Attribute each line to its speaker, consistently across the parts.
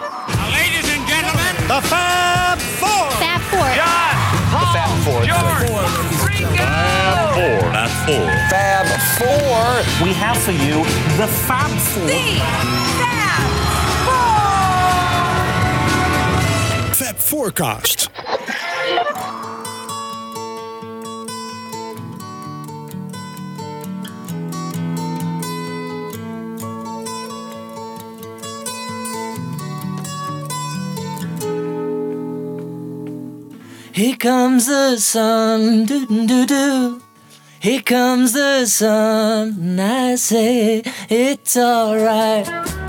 Speaker 1: Ladies and gentlemen,
Speaker 2: The Fab Four.
Speaker 3: Fab Four.
Speaker 1: John, Paul,
Speaker 4: Four.
Speaker 1: George, Ringo.
Speaker 4: Fab Four. Fab Four. We have for you the Fab Four.
Speaker 2: Fab Forecast.
Speaker 5: Here comes the sun, doo doo doo. Here comes the sun, I say it's alright.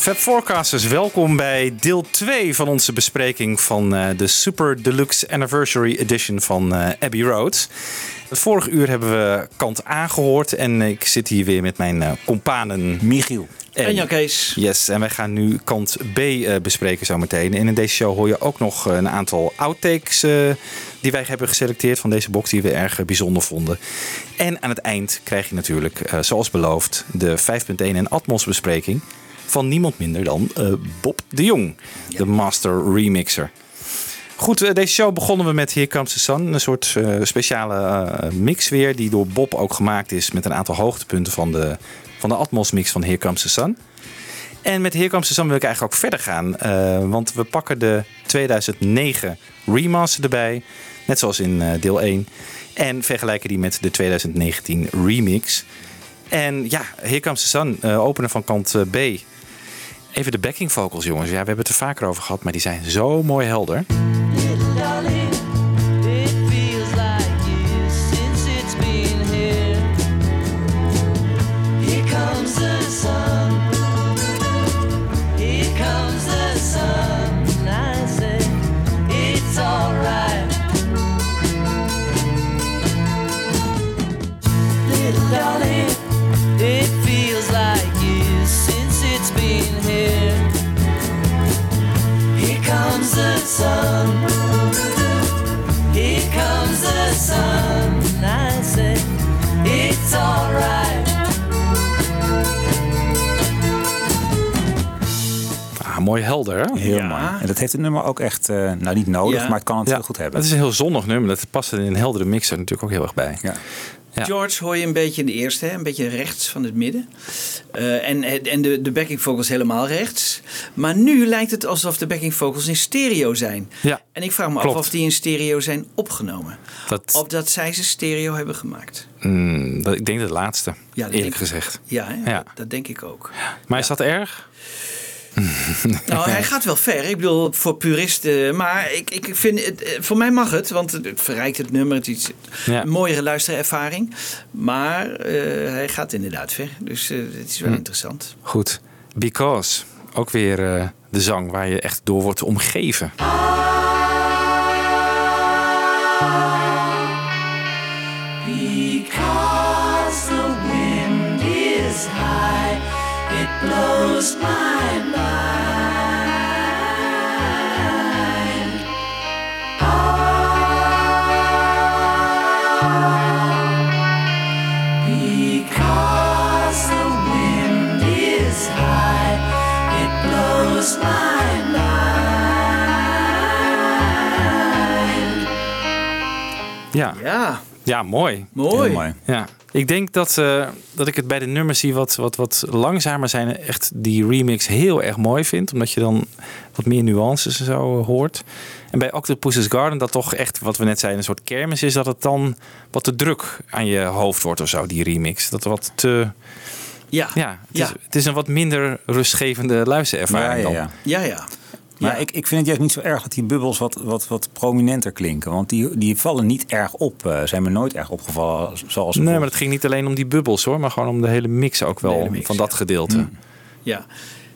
Speaker 2: Fab
Speaker 6: Forecasters, welkom bij deel 2 van onze bespreking van eh, de Super Deluxe Anniversary Edition van eh, Abbey Road. Het vorige uur hebben we kant A gehoord en ik zit hier weer met mijn eh companen
Speaker 4: Michiel.
Speaker 5: En Jan Kees.
Speaker 6: Yes, en wij gaan nu kant B eh, bespreken zometeen. En in deze show hoor je ook nog een aantal outtakes eh, die wij hebben geselecteerd van deze box die we erg bijzonder vonden. En aan het eind krijg je natuurlijk, eh, zoals beloofd, de 5.1 en Atmos bespreking van niemand minder dan eh, Bob de Jong, de master remixer. Goed, eh, deze show begonnen we met Here Comes the Sun. Een soort eh, speciale eh, mix weer, die door Bob ook gemaakt is met een aantal hoogtepunten van de, van de Atmos mix van Here Comes the Sun. En met Here Comes the Sun wil ik eigenlijk ook verder gaan. want we pakken de 2009 remaster erbij. Net zoals in deel 1. En vergelijken die met de 2019 remix. En ja, Here Comes the Sun, eh, openen van kant B. Even de backing vocals, jongens. Ja, we hebben het er vaker over gehad, maar die zijn zo mooi helder.
Speaker 5: The sun. Here comes the sun. I say it's alright.
Speaker 6: Ah, mooi helder, hè?
Speaker 4: Heel
Speaker 7: Ja.
Speaker 4: mooi. En dat heeft het nummer ook echt, eh, nou niet nodig,
Speaker 7: Ja.
Speaker 4: maar het kan het heel goed hebben.
Speaker 6: Het is een heel zonnig nummer. Dat past er in een heldere mixer natuurlijk ook heel erg bij.
Speaker 4: Ja.
Speaker 7: George hoor je een beetje in de eerste, hè? een beetje rechts van het midden. Eh, en en de, de backing vocals helemaal rechts. Maar nu lijkt het alsof de backing vocals in stereo zijn.
Speaker 6: Ja,
Speaker 7: En ik vraag me
Speaker 6: klopt.
Speaker 7: af of die in stereo zijn opgenomen.
Speaker 6: Dat,
Speaker 7: Of dat zij ze stereo hebben gemaakt.
Speaker 6: mm, dat, ik denk de laatste,
Speaker 7: Ja, dat
Speaker 6: eerlijk
Speaker 7: ik.
Speaker 6: gezegd.
Speaker 7: Ja, hè?
Speaker 6: Ja.
Speaker 7: Dat, dat denk ik ook.
Speaker 6: Maar is dat erg?
Speaker 7: Nou, hij gaat wel ver. Ik bedoel, voor puristen. Maar ik, ik vind het, eh, voor mij mag het, want het verrijkt het nummer. Het is
Speaker 6: Ja.
Speaker 7: een mooiere luisterervaring. Maar eh, hij gaat inderdaad ver. Dus eh, het is wel
Speaker 6: Hm.
Speaker 7: interessant.
Speaker 6: Goed. Because. Ook weer de zang waar je echt door wordt omgeven. Ja,
Speaker 7: Ja,
Speaker 6: ja mooi.
Speaker 7: mooi.
Speaker 4: Heel mooi.
Speaker 6: Ja. Ik denk dat, eh, dat ik het bij de nummers zie wat, wat, wat langzamer zijn. Echt die remix heel erg mooi vind. Omdat je dan wat meer nuances en zo eh, hoort. En bij Octopus's Garden dat toch echt, wat we net zeiden, een soort kermis is. Dat het dan wat te druk aan je hoofd wordt of zo, die remix. Dat er wat te,
Speaker 7: Ja.
Speaker 6: Ja, het,
Speaker 7: Ja.
Speaker 6: Is, het is een wat minder rustgevende luisterervaring
Speaker 8: ja,
Speaker 6: dan.
Speaker 8: ja.
Speaker 7: Ja, ja.
Speaker 8: Maar
Speaker 7: Ja.
Speaker 8: ik, ik vind het juist niet zo erg dat die bubbels wat, wat, wat prominenter klinken. Want die, die vallen niet erg op. eh, zijn me nooit erg opgevallen. Zoals
Speaker 6: Nee, maar het ging niet alleen om die bubbels hoor, maar gewoon om de hele mix ook wel
Speaker 7: mix,
Speaker 6: van dat
Speaker 7: ja.
Speaker 6: gedeelte.
Speaker 7: Ja.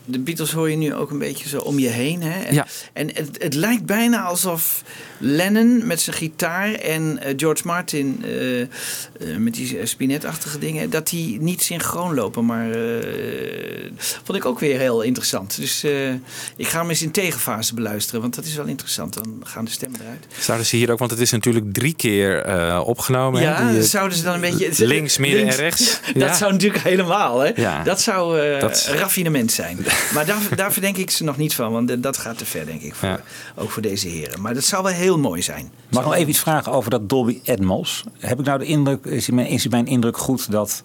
Speaker 7: De Beatles hoor je nu ook een beetje zo om je heen. Hè? En,
Speaker 6: Ja.
Speaker 7: en het, het lijkt bijna alsof Lennon met zijn gitaar en eh, George Martin eh, eh, met die spinetachtige dingen, dat die niet synchroon lopen. Maar vond ik ook weer heel interessant. Dus ik ga hem eens in tegenfase beluisteren, want dat is wel interessant. Dan gaan de stemmen eruit.
Speaker 6: Zouden ze hier ook, want het is natuurlijk drie keer opgenomen. hè,
Speaker 7: Ja,
Speaker 6: die,
Speaker 7: zouden ze dan een beetje...
Speaker 6: links, midden en rechts.
Speaker 7: Dat
Speaker 6: Ja.
Speaker 7: zou natuurlijk helemaal, hè?
Speaker 6: Ja.
Speaker 7: Dat zou
Speaker 6: Dat-
Speaker 7: raffinement zijn. Maar daar, daar verdenk ik ze nog niet van, want dat gaat te ver, denk ik. Voor. Ook voor deze heren. Maar dat zou wel heel mooi zijn.
Speaker 8: Mag ik nog even iets vragen over dat Dolby Atmos? Heb ik nou de indruk, is mijn, is mijn indruk goed dat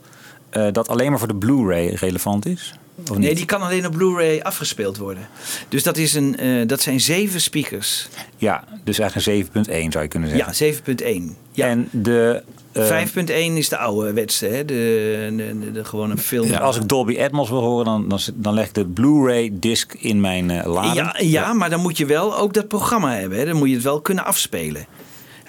Speaker 8: eh, dat alleen maar voor de Blu-ray relevant is?
Speaker 7: Nee, die kan alleen op Blu-ray afgespeeld worden. Dus dat, is een, eh, dat zijn zeven speakers.
Speaker 8: Ja, dus eigenlijk een 7.1 zou je kunnen zeggen.
Speaker 7: Ja, 7.1. Ja.
Speaker 8: En de... eh,
Speaker 7: 5.1 is de oude wetste, hè? De, de, de, de gewone film.
Speaker 8: als ik Dolby Atmos wil horen, dan, dan, dan leg ik de Blu-ray disc in mijn eh lader.
Speaker 7: Ja, ja, maar dan moet je wel ook dat programma hebben. Hè? Dan moet je het wel kunnen afspelen.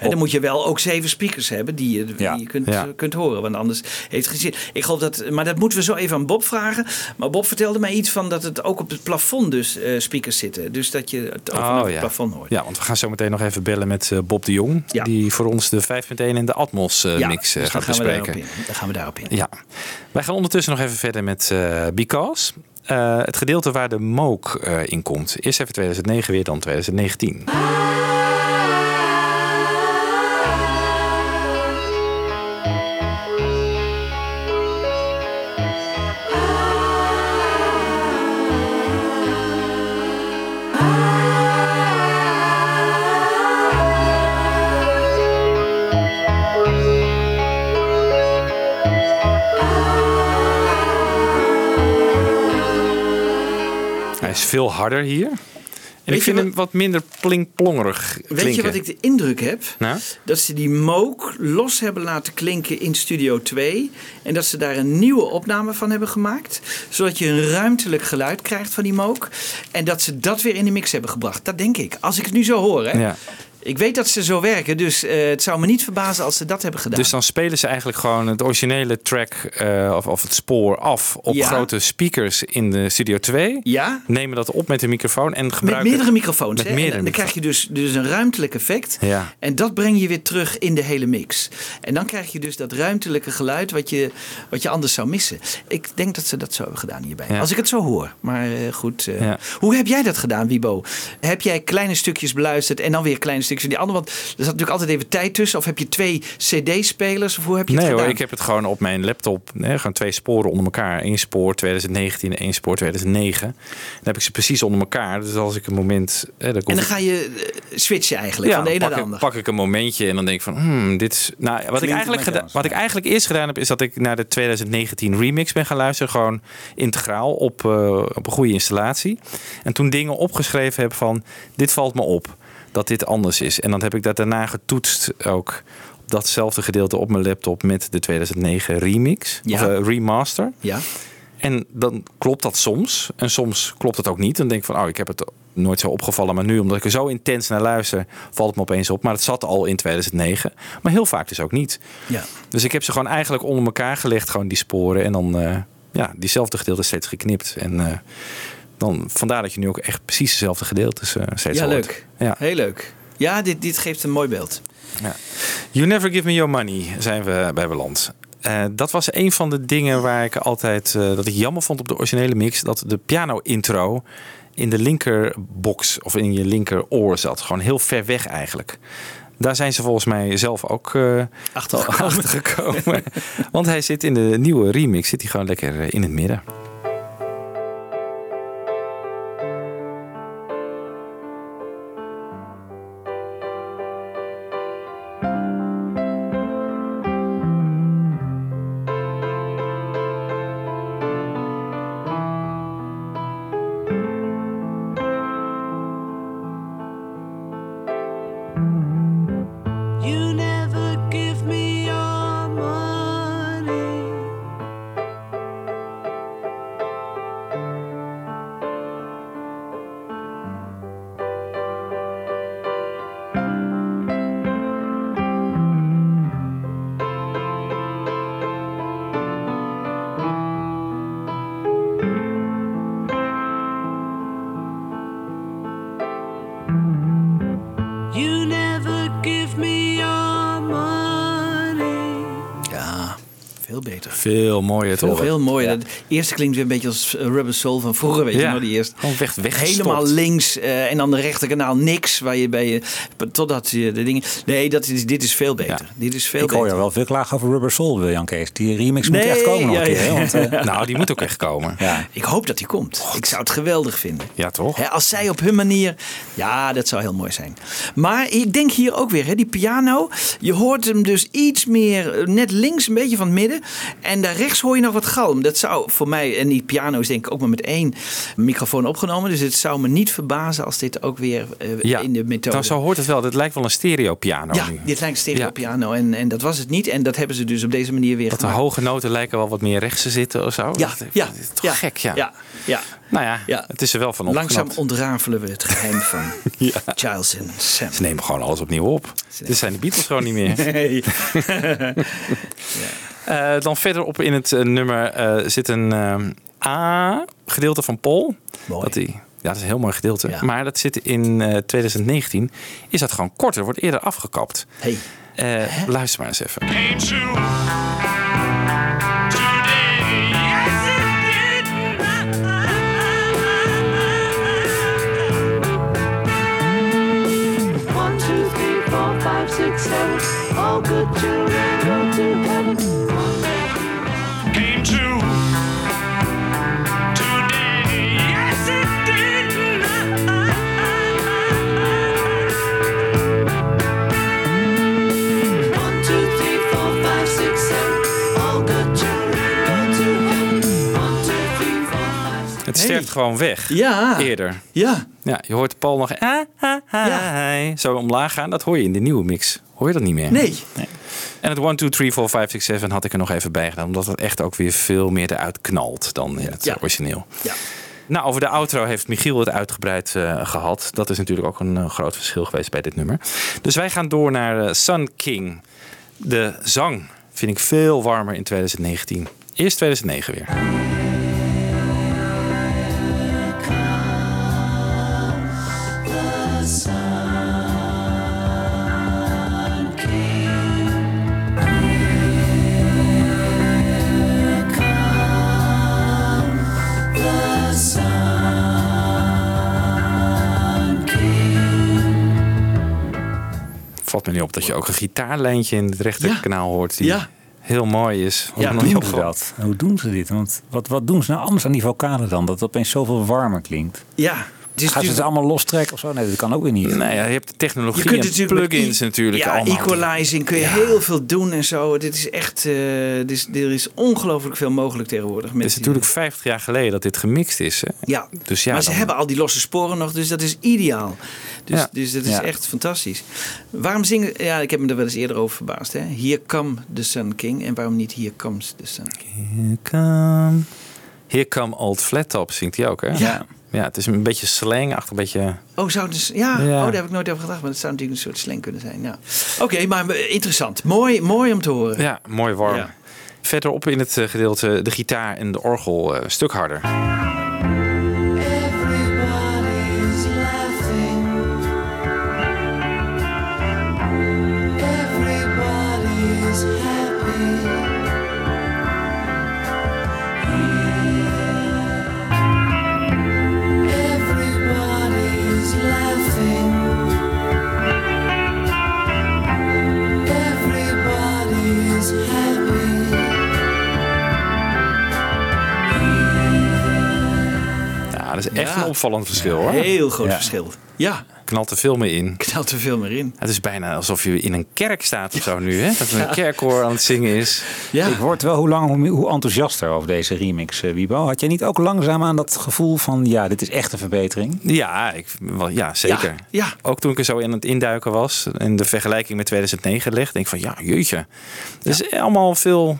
Speaker 7: Hè, dan moet je wel ook zeven speakers hebben die je, die
Speaker 8: Ja.
Speaker 7: je kunt,
Speaker 6: Ja.
Speaker 7: eh, kunt horen. Want anders heeft het. Ik geloof dat, maar dat moeten we zo even aan Bob vragen. Maar Bob vertelde mij iets van dat het ook op het plafond dus eh, speakers zitten. Dus dat je het vanaf
Speaker 6: Oh,
Speaker 7: het
Speaker 6: ja.
Speaker 7: plafond hoort.
Speaker 6: ja, want we gaan zo meteen nog even bellen met eh, Bob de Jong. Die voor ons de 5.1 en de Atmos mix
Speaker 7: dus
Speaker 6: gaat
Speaker 7: gaan we
Speaker 6: bespreken.
Speaker 7: in. Dan gaan we daarop in.
Speaker 6: Ja, wij gaan ondertussen nog even verder met eh, Because. Het gedeelte waar de Moog eh, in komt. Eerst even 2009 weer, dan 2019. Is veel harder hier. En ik vind
Speaker 7: wat-
Speaker 6: hem wat minder plingplongerig klinken.
Speaker 7: Weet je wat ik de indruk heb?
Speaker 6: Nou?
Speaker 7: Dat ze die Moog los hebben laten klinken in Studio 2. En dat ze daar een nieuwe opname van hebben gemaakt. Zodat je een ruimtelijk geluid krijgt van die Moog. En dat ze dat weer in de mix hebben gebracht. Dat denk ik. Als ik het nu zo hoor. Hè?
Speaker 6: Ja.
Speaker 7: Ik weet dat ze zo werken. Dus eh, het zou me niet verbazen als ze dat hebben gedaan.
Speaker 6: Dus dan spelen ze eigenlijk gewoon het originele track eh, of, of het spoor af op
Speaker 7: Ja.
Speaker 6: grote speakers in de Studio 2.
Speaker 7: ja?
Speaker 6: Nemen dat op met een microfoon en
Speaker 7: Met
Speaker 6: gebruiken...
Speaker 7: meerdere microfoons.
Speaker 6: Met?
Speaker 7: En dan krijg je dus, dus een ruimtelijk effect.
Speaker 6: Ja.
Speaker 7: En dat breng je weer terug in de hele mix. En dan krijg je dus dat ruimtelijke geluid wat je, wat je anders zou missen. Ik denk dat ze dat zo hebben gedaan hierbij.
Speaker 6: Ja.
Speaker 7: Als ik het zo hoor. Maar eh, goed. Hoe heb jij dat gedaan, Wibo? Heb jij kleine stukjes beluisterd en dan weer kleine stukjes van die andere? Want er zat natuurlijk altijd even tijd tussen. Of heb je twee cd-spelers? Of hoe heb je het
Speaker 6: Nee
Speaker 7: gedaan?
Speaker 6: hoor, ik heb het gewoon op mijn laptop. Nee, gewoon twee sporen onder elkaar. Eén spoor 2019 en één spoor 2009. Dan heb ik ze precies onder elkaar. Dus als ik een moment... Eh, dan
Speaker 7: En dan ga je eh, switchen eigenlijk van de ene naar
Speaker 6: pak,
Speaker 7: de
Speaker 6: ik,
Speaker 7: andere.
Speaker 6: pak ik een momentje en dan denk ik van... Hmm, dit is, nou, wat, ik eigenlijk wat ik eigenlijk eerst gedaan heb... is dat ik naar de 2019 remix ben gaan luisteren. Gewoon integraal op, eh, op een goede installatie. En toen dingen opgeschreven heb van... dit valt me op dat dit anders is. En dan heb ik dat daarna getoetst ook... op datzelfde gedeelte op mijn laptop met de 2009 remix.
Speaker 7: Ja.
Speaker 6: Of eh, remaster.
Speaker 7: Ja.
Speaker 6: En dan klopt dat soms. En soms klopt het ook niet. Dan denk ik van, oh, ik heb het nooit zo opgevallen. Maar nu, omdat ik er zo intens naar luister, valt het me opeens op. Maar het zat al in 2009. Maar heel vaak dus ook niet.
Speaker 7: Ja.
Speaker 6: Dus ik heb ze gewoon eigenlijk onder elkaar gelegd, gewoon die sporen. En dan, eh, ja, diezelfde gedeelte steeds geknipt. En eh, dan, vandaar dat je nu ook echt precies dezelfde gedeeltes eh steeds
Speaker 7: Ja,
Speaker 6: hoort.
Speaker 7: leuk.
Speaker 6: Ja.
Speaker 7: Heel leuk. Ja, dit, dit geeft een mooi beeld.
Speaker 6: Ja. You Never Give Me Your Money zijn we bij beland. Eh, dat was een van de dingen waar ik altijd eh, dat ik jammer vond op de originele mix. Dat de piano intro in de linkerbox of in je linkeroor zat. Gewoon heel ver weg eigenlijk. Daar zijn ze volgens mij zelf ook eh
Speaker 7: Achtergekomen.
Speaker 6: achtergekomen. Want hij zit in de nieuwe remix zit hij gewoon lekker in het midden. Veel mooier toch?
Speaker 7: Veel mooier. De eerste klinkt weer een beetje als eh, Rubber Soul van vroeger, weet je
Speaker 6: Ja,
Speaker 7: nog, die eerste.
Speaker 6: gewoon weg-.
Speaker 7: Helemaal links eh, en dan de rechterkanaal niks, waar je bij je, totdat je de dingen... Nee, dat is, dit is veel beter. Dit is veel
Speaker 8: Ik hoor je wel veel klagen over Rubber Soul, Jan Kees. Die remix moet echt komen nog
Speaker 7: ja,
Speaker 8: een keer.
Speaker 7: ja.
Speaker 8: Want, eh,
Speaker 6: Nou, die moet ook echt komen.
Speaker 8: ja.
Speaker 7: Ik hoop dat die komt. Ik zou het geweldig vinden.
Speaker 6: Ja, toch?
Speaker 7: Hè, als zij op hun manier. Ja, dat zou heel mooi zijn. Maar ik denk hier ook weer, hè, die piano. Je hoort hem dus iets meer net links, een beetje van het midden. En daar rechts hoor je nog wat galm. Dat zou voor mij. En die piano is denk ik ook maar met één microfoon opgenomen. Dus het zou me niet verbazen als dit ook weer eh,
Speaker 6: Ja,
Speaker 7: in de methode.
Speaker 6: dan zo hoort het wel. Dit lijkt wel een stereo piano
Speaker 7: ja,
Speaker 6: nu.
Speaker 7: dit lijkt stereo piano. En, en dat was het niet. En dat hebben ze dus op deze manier weer
Speaker 6: Dat de hoge noten lijken wel wat meer rechts te zitten of zo.
Speaker 7: Ja,
Speaker 6: dat,
Speaker 7: ja,
Speaker 6: dat is toch
Speaker 7: ja,
Speaker 6: gek, ja.
Speaker 7: ja, ja.
Speaker 6: Nou ja,
Speaker 7: Ja.
Speaker 6: het is er wel van
Speaker 7: Langzaam
Speaker 6: opgeknapt.
Speaker 7: ontrafelen we het geheim van Giles en Sam.
Speaker 6: Ze nemen gewoon alles opnieuw op. Dit zijn de Beatles gewoon niet meer.
Speaker 7: Nee.
Speaker 6: Eh, dan verderop in het eh, nummer eh, zit een A-gedeelte van Paul.
Speaker 7: Mooi.
Speaker 6: Dat die, ja, dat is een heel mooi gedeelte.
Speaker 7: Ja.
Speaker 6: Maar dat zit in eh, 2019. Is dat gewoon korter, wordt eerder afgekapt.
Speaker 7: Hey.
Speaker 6: Eh, luister maar eens even.
Speaker 5: Good children go to heaven. One day.
Speaker 1: Came to today. Yes, it did.
Speaker 5: One, two, three, four, five, six, seven. All good children go to heaven. One, two, three, four, five, six.
Speaker 6: Het sterft gewoon weg.
Speaker 7: Ja.
Speaker 6: Eerder.
Speaker 7: Ja.
Speaker 6: Ja, je hoort Paul nog ah, ah, ah,
Speaker 7: Ja.
Speaker 6: zo omlaag gaan. Dat hoor je in de nieuwe mix. Hoor je dat niet meer?
Speaker 7: Nee.
Speaker 6: En het 1, 2, 3, 4, 5, 6, 7 had ik er nog even bij gedaan. Omdat het echt ook weer veel meer eruit knalt dan in het
Speaker 7: Ja.
Speaker 6: origineel.
Speaker 7: Ja.
Speaker 6: Nou, over de outro heeft Michiel het uitgebreid eh, gehad. Dat is natuurlijk ook een eh, groot verschil geweest bij dit nummer. Dus wij gaan door naar eh, Sun King. De zang vind ik veel warmer in 2019. Eerst 2009 weer. Op dat je ook een gitaarlijntje in het rechterkanaal hoort. Die
Speaker 7: Ja.
Speaker 6: heel mooi is.
Speaker 7: Ja,
Speaker 6: Nog
Speaker 8: Hoe
Speaker 6: niet
Speaker 8: doen ze
Speaker 6: opgevallen.
Speaker 8: dat? Hoe doen ze dit? Want wat, wat doen ze nou anders aan die vocalen dan? Dat het opeens zoveel warmer klinkt.
Speaker 7: Ja. Het is
Speaker 8: Gaan ze het
Speaker 7: natuurlijk-
Speaker 8: allemaal lostrekken of zo? Nee, dat kan ook weer niet.
Speaker 6: Ja, je hebt de technologie
Speaker 7: je kunt
Speaker 6: en
Speaker 7: natuurlijk
Speaker 6: plugins
Speaker 7: e-
Speaker 6: natuurlijk
Speaker 7: ja,
Speaker 6: allemaal.
Speaker 7: equalizing kun je heel veel doen en zo. Dit is echt, eh, dit is, er is ongelooflijk veel mogelijk tegenwoordig.
Speaker 6: Het
Speaker 7: Met
Speaker 6: is natuurlijk 50 jaar geleden dat dit gemixt is. Hè?
Speaker 7: Ja,
Speaker 6: Dus ja,
Speaker 7: maar ze
Speaker 6: dan-
Speaker 7: hebben al die losse sporen nog, dus dat is ideaal. Dus,
Speaker 6: Ja.
Speaker 7: dus dat is
Speaker 8: Ja.
Speaker 7: echt fantastisch. Waarom zingen... Ja, ik heb me er wel eens eerder over verbaasd. Hè? Here come the Sun King. En waarom niet Here comes the Sun King?
Speaker 6: Here come, here come Old Flat Top zingt hij ook, hè?
Speaker 7: Ja.
Speaker 6: Ja, het is een beetje slangachtig, een beetje...
Speaker 7: Oh, zou het dus, ja,
Speaker 6: Ja.
Speaker 7: Oh, daar heb ik nooit over gedacht. Maar het zou natuurlijk een soort slang kunnen zijn. Ja. Oké, maar interessant. Mooi, mooi om te horen.
Speaker 6: Ja, mooi warm.
Speaker 7: Ja.
Speaker 6: Verderop in het eh, gedeelte de gitaar en de orgel eh, een stuk harder. Echt
Speaker 7: Ja.
Speaker 6: een opvallend verschil, hoor.
Speaker 7: Heel groot
Speaker 8: Ja.
Speaker 7: verschil. Ja,
Speaker 6: Knalt er veel meer in.
Speaker 7: knalt er veel meer in.
Speaker 6: Het is bijna alsof je in een kerk staat of zo nu, hè? Dat er een kerkkoor aan het zingen is.
Speaker 7: Ja.
Speaker 8: Ik word wel hoe langer hoe, enthousiaster over deze remix, eh, Wiebo. Had jij niet ook langzaam aan dat gevoel van... ja, dit is echt een verbetering?
Speaker 6: Ja, ik, wel, ja zeker.
Speaker 7: Ja, ja.
Speaker 6: Ook toen ik er zo in het induiken was en de vergelijking met 2009 leg, denk ik van ja, jeetje. Het is allemaal veel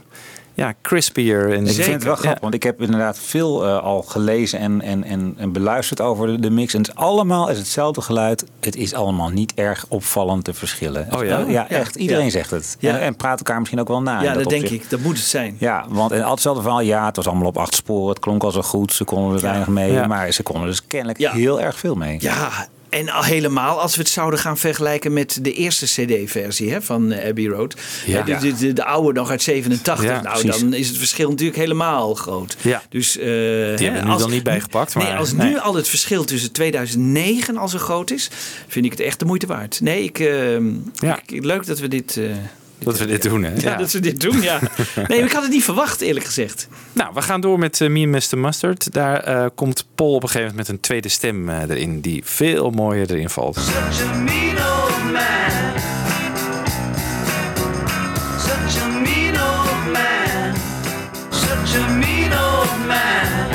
Speaker 6: ja, crispier. En
Speaker 8: Ik vind het wel
Speaker 6: Ja.
Speaker 8: grappig, want ik heb inderdaad veel eh, al gelezen en, en, en, en beluisterd over de, de mix. En het is allemaal is hetzelfde geluid. Het is allemaal niet erg opvallend te verschillen.
Speaker 6: Oh ja?
Speaker 8: Ja, echt. Iedereen
Speaker 7: Ja.
Speaker 8: zegt het.
Speaker 7: Ja.
Speaker 8: En, en praat elkaar misschien ook wel na. in
Speaker 7: Ja, dat denk ik. Dat moet het zijn.
Speaker 8: Ja, want en altijd hetzelfde verhaal. Ja, het was allemaal op acht sporen. Het klonk al zo goed. Ze konden er weinig mee. Maar ze konden dus kennelijk heel erg veel mee.
Speaker 7: Ja, En al helemaal als we het zouden gaan vergelijken met de eerste CD-versie hè, van eh, Abbey Road.
Speaker 6: Ja.
Speaker 7: Hè, de, de, de, de oude nog uit 87.
Speaker 6: Ja,
Speaker 7: nou,
Speaker 6: precies.
Speaker 7: dan is het verschil natuurlijk helemaal groot.
Speaker 6: Ja.
Speaker 7: Dus, eh,
Speaker 6: Die hebben we nu dan niet bijgepakt. Maar,
Speaker 7: nee, als
Speaker 6: nee.
Speaker 7: nu al het verschil tussen 2009 al zo groot is, vind ik het echt de moeite waard. Nee, ik, eh,
Speaker 6: Ja.
Speaker 7: ik- leuk dat we dit. eh,
Speaker 6: Dat we dit doen, hè?
Speaker 7: ja, dat we dit doen, ja. Nee, ik had het niet verwacht, eerlijk gezegd.
Speaker 6: Nou, we gaan door met eh, Me and Mr. Mustard. Daar eh, komt Paul op een gegeven moment met een tweede stem eh, erin, die veel mooier erin valt.
Speaker 5: Such a mean old man. Such a mean old man. Such a mean old man.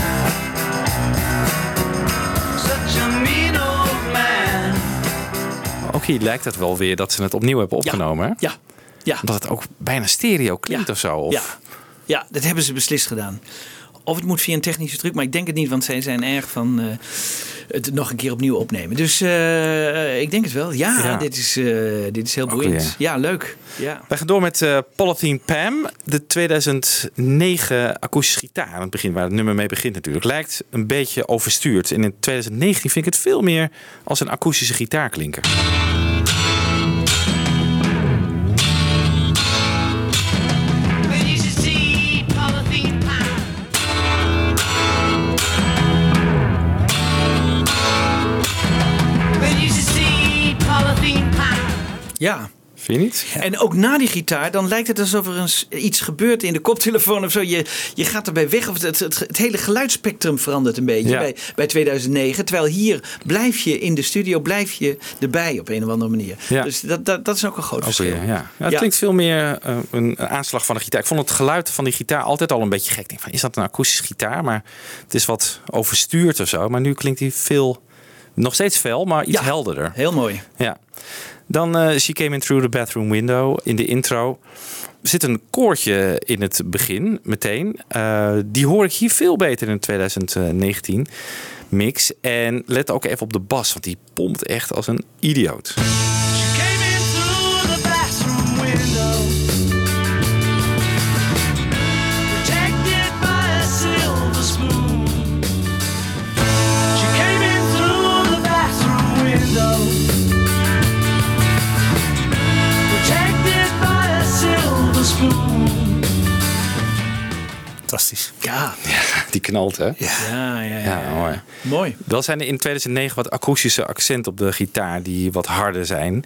Speaker 5: Such a mean old man.
Speaker 6: Ook hier lijkt het wel weer dat ze het opnieuw hebben opgenomen. hè?
Speaker 7: Ja, ja.
Speaker 6: Omdat het ook bijna stereo klinkt
Speaker 7: Ja.
Speaker 6: of zo. Of...
Speaker 7: Ja. ja, dat hebben ze beslist gedaan. Of het moet via een technische truc, maar ik denk het niet, want zij zijn erg van eh, het nog een keer opnieuw opnemen. Dus eh, ik denk het wel. Ja,
Speaker 6: Ja.
Speaker 7: Dit, is, eh, dit is heel boeiend. Ja, leuk. Ja.
Speaker 6: Wij gaan door met Polythene Pam, de 2009 akoestische gitaar. Aan het begin, waar het nummer mee begint natuurlijk. Lijkt een beetje overstuurd. En in 2019 vind ik het veel meer als een akoestische gitaar klinken.
Speaker 7: Ja.
Speaker 6: Vind je niet?
Speaker 7: En ook na die gitaar, dan lijkt het alsof er iets gebeurt in de koptelefoon of zo. Je, je gaat erbij weg, of het, het, hele geluidsspectrum verandert een beetje
Speaker 6: Ja.
Speaker 7: bij, bij 2009. Terwijl hier blijf je in de studio, blijf je erbij op een of andere manier.
Speaker 6: Ja.
Speaker 7: Dus dat, dat, dat is ook een groot verschil.
Speaker 6: ja. Ja, het klinkt veel meer eh, een aanslag van de gitaar. Ik vond het geluid van die gitaar altijd al een beetje gek. Ik denk van, is dat een akoestische gitaar? Maar het is wat overstuurd of zo. Maar nu klinkt hij veel, nog steeds fel, maar iets helderder.
Speaker 7: Heel mooi.
Speaker 6: Ja. Dan eh She Came In Through the Bathroom Window in de intro. Er zit een koortje in het begin, meteen. Eh, die hoor ik hier veel beter in 2019 mix. En let ook even op de bas, want die pompt echt als een idioot.
Speaker 7: Ja,
Speaker 6: Die knalt, hè?
Speaker 7: ja, ja. ja,
Speaker 6: Ja, mooi.
Speaker 7: Mooi.
Speaker 6: Wel zijn er in 2009 wat akoestische accenten op de gitaar die wat harder zijn.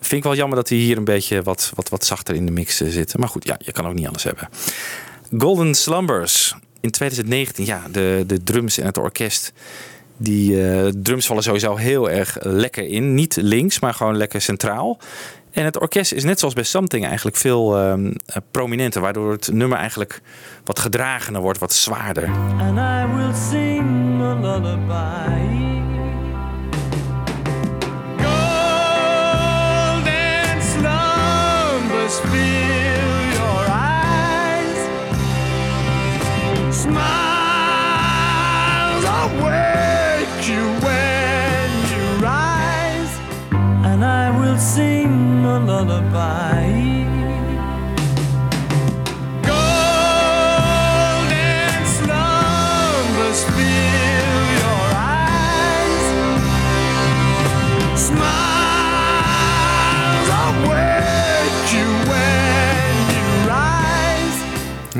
Speaker 6: Vind ik wel jammer dat die hier een beetje wat, wat, wat zachter in de mix eh, zitten. Maar goed, ja, je kan ook niet anders hebben. Golden Slumbers in 2019. Ja, de, de drums en het orkest. Die eh, drums vallen sowieso heel erg lekker in. Niet links, maar gewoon lekker centraal. En het orkest is net zoals bij Something eigenlijk veel ehm, eh, prominenter. Waardoor het nummer eigenlijk wat gedragener wordt, wat zwaarder.
Speaker 5: And I will sing a lullaby. Fill your eyes. Smiles awake you when you rise. And I will sing a lullaby.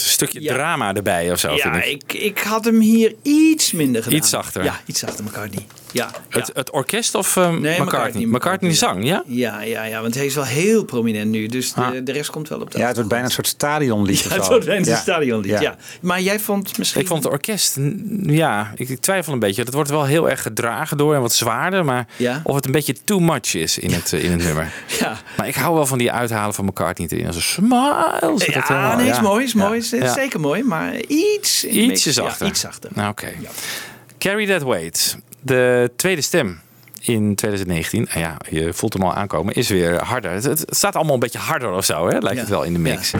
Speaker 6: een stukje
Speaker 7: Ja.
Speaker 6: drama erbij of zo,
Speaker 7: Ja,
Speaker 6: vind ik.
Speaker 7: ik, ik had hem hier iets minder gedaan.
Speaker 6: Iets zachter.
Speaker 7: Ja, iets zachter, McCartney. Ja,
Speaker 6: Het,
Speaker 7: ja.
Speaker 6: het orkest of eh, McCartney?
Speaker 7: McCartney.
Speaker 6: McCartney zang, ja?
Speaker 7: Ja, ja, ja, want hij is wel heel prominent nu. Dus de,
Speaker 6: Ah.
Speaker 7: de rest komt wel op de
Speaker 8: Ja, het wordt bijna een soort stadionlied.
Speaker 7: Ja, het wordt bijna een stadionlied, ja.
Speaker 8: Ja.
Speaker 7: Maar jij vond misschien...
Speaker 6: Ik vond het orkest, ja, ik, ik twijfel een beetje. Het wordt wel heel erg gedragen door en wat zwaarder. Maar
Speaker 7: Ja.
Speaker 6: of het een beetje too much is in het, in het nummer.
Speaker 7: Ja,
Speaker 6: Maar ik hou wel van die uithalen van McCartney erin. Als een smile.
Speaker 7: ja nee, is mooi, is mooi. Is
Speaker 6: Ja.
Speaker 7: zeker mooi, maar iets...
Speaker 6: Ietsje zachter.
Speaker 7: Ja, iets zachter.
Speaker 6: Nou, oké. Carry That Weight. De tweede stem in 2019. Nou ja, je voelt hem al aankomen. Is weer harder. Het, staat allemaal een beetje harder of zo, hè? Lijkt het wel in de mix.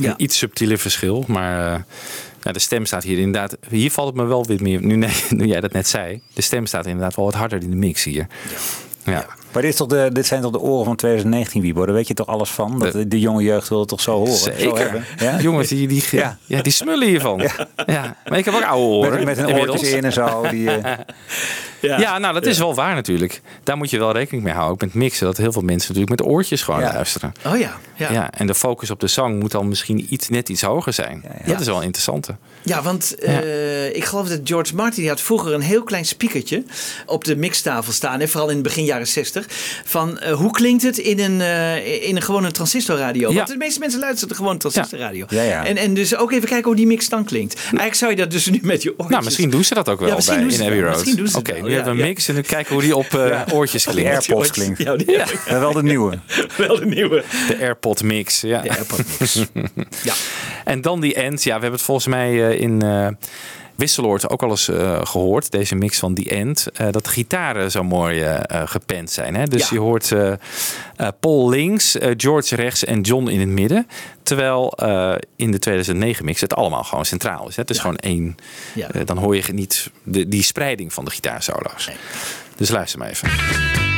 Speaker 6: Ja,
Speaker 7: Ja.
Speaker 6: iets subtieler verschil. Maar eh, ja, de stem staat hier inderdaad... Hier valt het me wel weer meer... Nu, nee, nu jij dat net zei. De stem staat inderdaad wel wat harder in de mix hier. Ja.
Speaker 8: Maar dit, is toch de, dit zijn toch de oren van 2019, Wiebo? Daar weet je toch alles van? Dat de, de jonge jeugd wil het toch zo horen? Zo
Speaker 6: Zeker.
Speaker 8: hebben? Ja?
Speaker 6: Jongens, die, die,
Speaker 8: Ja.
Speaker 6: ja. die smullen hiervan. Ja. Maar ik heb ook oude oren.
Speaker 8: Met, met een oortjes in en zo. Die, eh,
Speaker 6: Ja, nou dat is wel waar natuurlijk. Daar moet je wel rekening mee houden. Ook met mixen. Dat heel veel mensen natuurlijk met oortjes gewoon
Speaker 8: Ja.
Speaker 6: luisteren.
Speaker 7: Oh ja, ja.
Speaker 6: Ja. en de focus op de zang moet dan misschien iets, net iets hoger zijn.
Speaker 8: ja.
Speaker 6: Dat is wel een interessante.
Speaker 7: Ja, want eh, ik geloof dat George Martin die had vroeger een heel klein speakertje op de mixtafel staan. En vooral in het begin jaren 60. Van eh, hoe klinkt het in een, eh, in een gewone transistorradio?
Speaker 6: Ja.
Speaker 7: Want de meeste mensen luisteren gewoon transistorradio.
Speaker 8: Ja, ja.
Speaker 7: En, en dus ook even kijken hoe die mix dan klinkt. Eigenlijk zou je dat dus nu met je oortjes...
Speaker 6: Nou, misschien doen ze dat ook wel bij
Speaker 7: doen ze
Speaker 6: in Abbey. Road.
Speaker 7: Misschien doen ze
Speaker 6: Oké,
Speaker 7: wel,
Speaker 6: nu
Speaker 7: ja,
Speaker 6: hebben we een mix en dan kijken hoe die op eh, oortjes
Speaker 8: de
Speaker 6: klinkt.
Speaker 8: AirPods klinkt.
Speaker 7: Ja, die, ja.
Speaker 8: Maar wel de nieuwe.
Speaker 7: wel de nieuwe.
Speaker 6: De AirPod mix. Ja.
Speaker 7: De AirPod mix. ja.
Speaker 6: En dan die end. Ja, we hebben het volgens mij eh, in eh Wisseloord ook al eens eh, gehoord. Deze mix van die end. eh, dat de gitaren zo mooi eh eh, gepend zijn. Hè? Dus
Speaker 7: Ja.
Speaker 6: je hoort Paul links, George rechts en John in het midden. Terwijl in de 2009 mix het allemaal gewoon centraal is. Hè? Het is
Speaker 7: Ja.
Speaker 6: gewoon één.
Speaker 7: Ja.
Speaker 6: dan hoor je niet de, die spreiding van de gitaarsolo's.
Speaker 7: Nee.
Speaker 6: Dus luister maar even.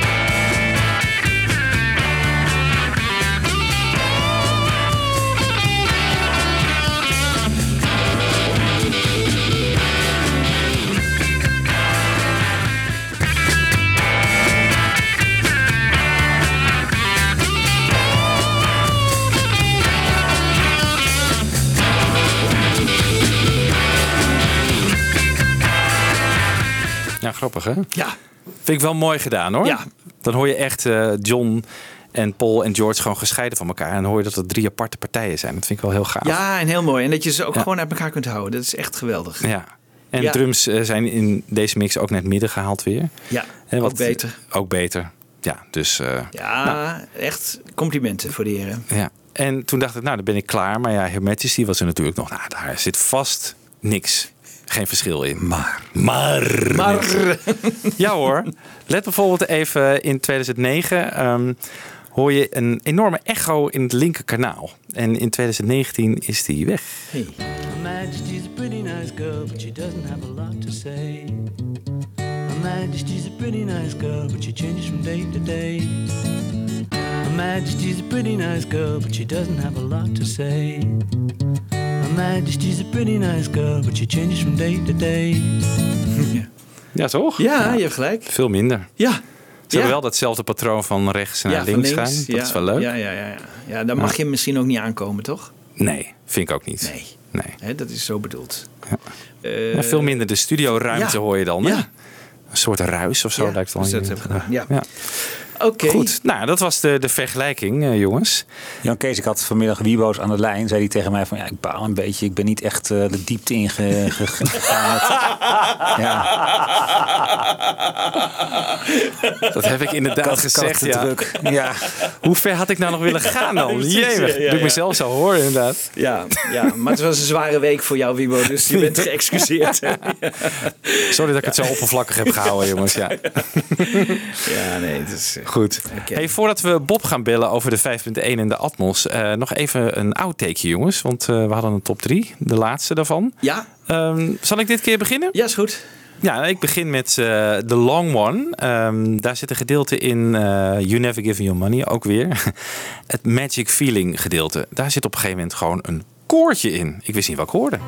Speaker 6: Ja, grappig hè?
Speaker 7: ja.
Speaker 6: Vind ik wel mooi gedaan hoor.
Speaker 7: Ja.
Speaker 6: Dan hoor je echt eh, John en Paul en George gewoon gescheiden van elkaar. En dan hoor je dat het drie aparte partijen zijn. Dat vind ik wel heel gaaf.
Speaker 7: Ja, en heel mooi. En dat je ze ook
Speaker 6: Ja.
Speaker 7: gewoon uit elkaar kunt houden. Dat is echt geweldig.
Speaker 6: Ja. En
Speaker 7: Ja.
Speaker 6: drums eh, zijn in deze mix ook naar het midden gehaald weer.
Speaker 7: Ja,
Speaker 6: Hè,
Speaker 7: ook
Speaker 6: wat-
Speaker 7: beter.
Speaker 6: Ook beter. Ja, dus eh,
Speaker 7: Ja, echt complimenten voor de heren.
Speaker 6: ja. En toen dacht ik, nou dan ben ik klaar. Maar ja, Her Majesty was er natuurlijk nog. Nou, daar zit vast niks. Geen verschil in. Maar. Maar.
Speaker 7: Maar
Speaker 6: Ja hoor. Let bijvoorbeeld even in 2009 ehm, hoor je een enorme echo in het linker kanaal. En in 2019 is die weg.
Speaker 7: hey.
Speaker 5: Majesty's a pretty nice girl, but she doesn't have a lot to say. Majesty's a pretty nice girl, but she changes from day to day. Her Majesty's a pretty nice girl, but she doesn't have a lot to say. Her Majesty's a pretty nice girl, but she changes from day to day.
Speaker 6: Ja toch?
Speaker 7: Ja, je hebt gelijk.
Speaker 6: Veel minder.
Speaker 7: Ja.
Speaker 6: Ze
Speaker 7: Ja.
Speaker 6: hebben wel datzelfde patroon van rechts naar
Speaker 7: ja, van
Speaker 6: links gaan. Dat
Speaker 7: ja.
Speaker 6: is wel leuk.
Speaker 7: Ja, ja, ja, ja. ja dan mag je misschien ook niet aankomen, toch?
Speaker 6: Nee, vind ik ook niet.
Speaker 7: Nee.
Speaker 6: nee.
Speaker 7: Hè, dat is zo bedoeld.
Speaker 6: Ja.
Speaker 7: Eh,
Speaker 6: Maar veel minder de studioruimte
Speaker 7: ja.
Speaker 6: hoor je dan. Hè?
Speaker 7: Ja.
Speaker 6: Een soort ruis of zo
Speaker 7: Ja,
Speaker 6: lijkt het
Speaker 7: dus
Speaker 6: wel.
Speaker 7: dat heb ik gedaan. Ja. Oké.
Speaker 6: Goed, nou dat was de, de vergelijking, eh, jongens.
Speaker 8: Jan Kees, ik had vanmiddag Wiebo's aan de lijn. Zei hij tegen mij van, ja, ik baal een beetje. Ik ben niet echt eh, de diepte ingegaan. ja,
Speaker 6: Dat heb ik inderdaad
Speaker 8: kat,
Speaker 6: gezegd.
Speaker 8: te
Speaker 6: Ja.
Speaker 8: druk. Ja.
Speaker 6: Hoe ver had ik nou nog willen gaan dan?
Speaker 7: Precies,
Speaker 6: Jee,
Speaker 7: ja, ja,
Speaker 6: doe ik mezelf zo hoor inderdaad.
Speaker 7: Ja, ja, maar het was een zware week voor jou, Wibo. Dus je bent geëxcuseerd.
Speaker 6: Sorry dat ik het zo oppervlakkig heb gehouden, jongens. Ja.
Speaker 7: Ja, nee, het is... eh,
Speaker 6: Goed. Hey, voordat we Bob gaan bellen over de 5.1 en de Atmos, eh, nog even een outtakeje, jongens. Want eh, we hadden een top 3, de laatste daarvan.
Speaker 7: Ja,
Speaker 6: Ehm, zal ik dit keer beginnen?
Speaker 7: ja, is goed.
Speaker 6: Ja, ik begin met eh The Long One. Ehm, daar zit een gedeelte in eh, You Never Give Me Your Money, ook weer. Het Magic Feeling gedeelte. Daar zit op een gegeven moment gewoon een koortje in. Ik wist niet wat ik hoorde.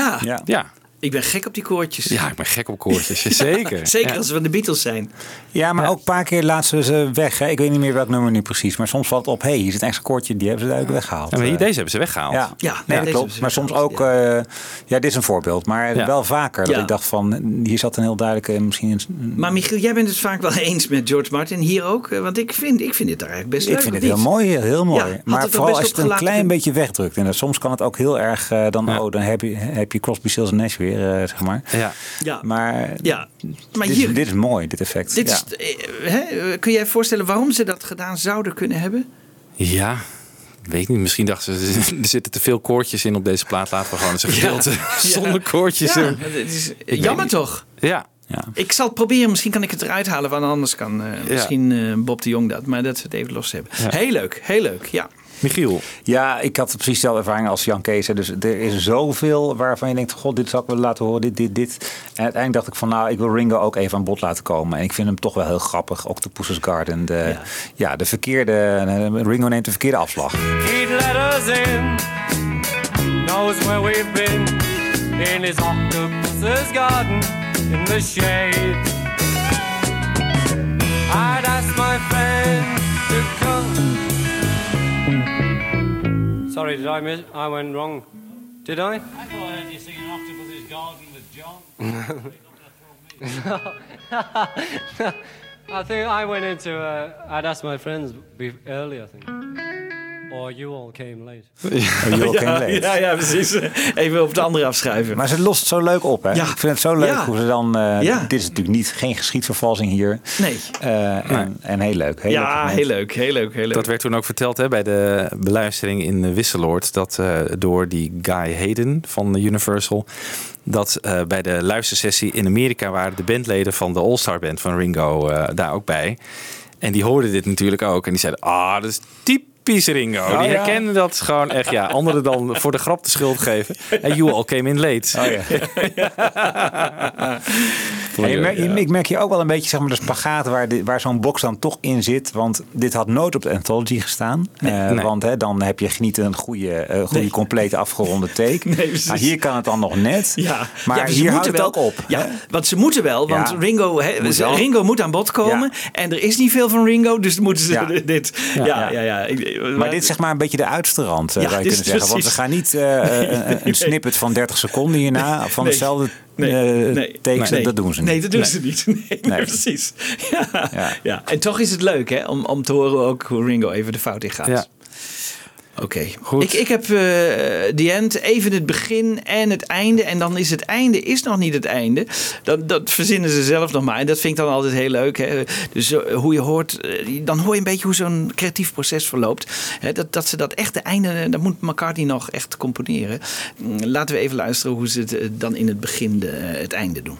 Speaker 7: Ja,
Speaker 8: Ja.
Speaker 6: Ja,
Speaker 7: ik ben gek op die koortjes.
Speaker 6: ja ik ben gek op koortjes. Zeker.
Speaker 7: Zeker
Speaker 6: Ja.
Speaker 7: als ze van de Beatles zijn.
Speaker 8: ja, maar ook een paar keer laten ze ze weg. Hè. Ik weet niet meer welk nummer nu precies. Maar soms valt op, hé, hey, hier zit een extra koortje. Die hebben ze duidelijk weggehaald.
Speaker 6: Ja, maar hier,
Speaker 8: Eh,
Speaker 6: deze hebben ze weggehaald.
Speaker 8: Ja,
Speaker 7: Ja,
Speaker 8: nee, dat klopt.
Speaker 7: ze
Speaker 8: Maar soms ook, ja. ja, dit is een voorbeeld. Maar
Speaker 6: Ja.
Speaker 8: wel vaker dat
Speaker 7: Ja.
Speaker 8: ik dacht van, hier zat een heel duidelijke, misschien een,
Speaker 7: Maar Michiel, jij bent het vaak wel eens met George Martin. Hier ook. eh, Want ik vind, ik vind dit daar eigenlijk best
Speaker 8: Ik
Speaker 7: leuk.
Speaker 8: vind
Speaker 7: of
Speaker 8: het heel mooi, heel mooi. Maar
Speaker 7: het
Speaker 8: vooral als je het een klein beetje wegdrukt. En soms kan het ook heel erg, eh, dan, oh, dan heb je, heb je Crosby, Stills en Nash weer. Weer, eh, zeg maar.
Speaker 6: Ja.
Speaker 7: Ja.
Speaker 8: Maar,
Speaker 7: Ja, maar
Speaker 8: dit,
Speaker 7: hier,
Speaker 8: dit is mooi, dit effect.
Speaker 7: dit
Speaker 8: ja.
Speaker 7: is, eh, hè, kun je je voorstellen waarom ze dat gedaan zouden kunnen hebben?
Speaker 6: Ja, weet niet. Misschien dachten ze, er zitten te veel koortjes in op deze plaat. Laten we gewoon eens een gedeelte zonder koortjes
Speaker 7: Ja, is jammer toch?
Speaker 6: Ja,
Speaker 8: ja.
Speaker 7: Ik zal het proberen, misschien kan ik het eruit halen, want anders kan eh, misschien eh, Bob de Jong dat. Maar dat we het even los hebben.
Speaker 6: Ja.
Speaker 7: Heel leuk, heel leuk, ja.
Speaker 6: Michiel.
Speaker 8: Ja, ik had precies dezelfde ervaring als Jan Kees. hè. Dus er is zoveel waarvan je denkt, god, dit zou ik willen laten horen, dit, dit, dit. En uiteindelijk dacht ik van, nou, ik wil Ringo ook even aan bod laten komen. En ik vind hem toch wel heel grappig. Octopus's Garden. De, ja. de verkeerde, eh, Ringo neemt de verkeerde afslag.
Speaker 1: He'd let us in, knows where we've been. In his octopus's garden, in the shade. I'd ask my friend Sorry, did I miss? I went wrong. Did I?
Speaker 9: I thought I heard you singing Octopus's Garden with John.
Speaker 1: I think I went into. Uh, I'd asked my friends earlier. I think. Or you all came late.
Speaker 8: You all came late.
Speaker 7: ja, ja, precies. Even op het andere afschuiven.
Speaker 8: Maar ze lost het zo leuk op, hè?
Speaker 7: Ja.
Speaker 8: Ik vind het zo leuk
Speaker 7: Ja.
Speaker 8: hoe ze dan... eh,
Speaker 7: Ja.
Speaker 8: Dit is natuurlijk niet, geen geschiedvervalsing hier.
Speaker 7: Nee.
Speaker 8: Eh, en, en heel leuk. Heel leuk
Speaker 7: ja, heel leuk, heel leuk, heel leuk.
Speaker 6: Dat werd toen ook verteld hè, bij de beluistering in Wisseloord. Dat eh, door die Guy Hayden van Universal. Dat eh, bij de luistersessie in Amerika waren de bandleden van de All-Star Band van Ringo eh, daar ook bij. En die hoorden dit natuurlijk ook. En die zeiden, ah, dat is typisch Ringo.
Speaker 8: Oh,
Speaker 6: die
Speaker 8: ja.
Speaker 6: herkennen dat gewoon echt. Ja, anderen dan voor de grap de schuld geven. En you all came in late.
Speaker 8: Oh, ja. En je merk- je- Ik merk hier ook wel een beetje zeg maar, de spagaat waar, waar zo'n box dan toch in zit. Want dit had nooit op de Anthology gestaan. Eh,
Speaker 6: nee.
Speaker 8: Want hè, dan heb je niet een goede, eh, goede
Speaker 7: Nee.
Speaker 8: complete afgeronde take. maar hier kan het dan nog net.
Speaker 7: Ja,
Speaker 8: Maar
Speaker 7: ja,
Speaker 8: hier houdt het
Speaker 7: wel,
Speaker 8: ook op.
Speaker 7: Ja,
Speaker 8: hè?
Speaker 7: want ze moeten wel, want
Speaker 8: Ja.
Speaker 7: Ringo,
Speaker 8: Moet.
Speaker 7: Ringo moet aan bod komen. En er is niet veel van Ringo, dus moeten ze dit. Ja, ja, ja. Ik-
Speaker 8: Maar dit is zeg maar een beetje de uiterste rand, eh,
Speaker 7: Ja,
Speaker 8: zou je kunnen zeggen. Want ze
Speaker 7: precies-
Speaker 8: gaan niet eh, een, een snippet van 30 seconden hierna van hetzelfde
Speaker 7: Nee,
Speaker 8: eh,
Speaker 7: nee.
Speaker 8: Dat doen ze niet.
Speaker 7: Nee, dat doen ze niet. Nee, nee,
Speaker 8: Nee.
Speaker 7: precies. Ja.
Speaker 8: Ja.
Speaker 7: Ja. En toch is het leuk hè, om, om te horen ook hoe Ringo even de fout in gaat.
Speaker 6: Ja.
Speaker 7: Oké,
Speaker 6: Goed.
Speaker 7: ik, ik heb eh The End, even het begin en het einde. En dan is het einde is nog niet het einde. Dat, dat verzinnen ze zelf nog maar. En dat vind ik dan altijd heel leuk. Hè. Dus eh, hoe je hoort, eh, dan hoor je een beetje hoe zo'n creatief proces verloopt. Hè, dat, dat ze dat echte einde, eh, dat moet McCartney nog echt componeren. Mm, Laten we even luisteren hoe ze het eh, dan in het begin de, het einde doen.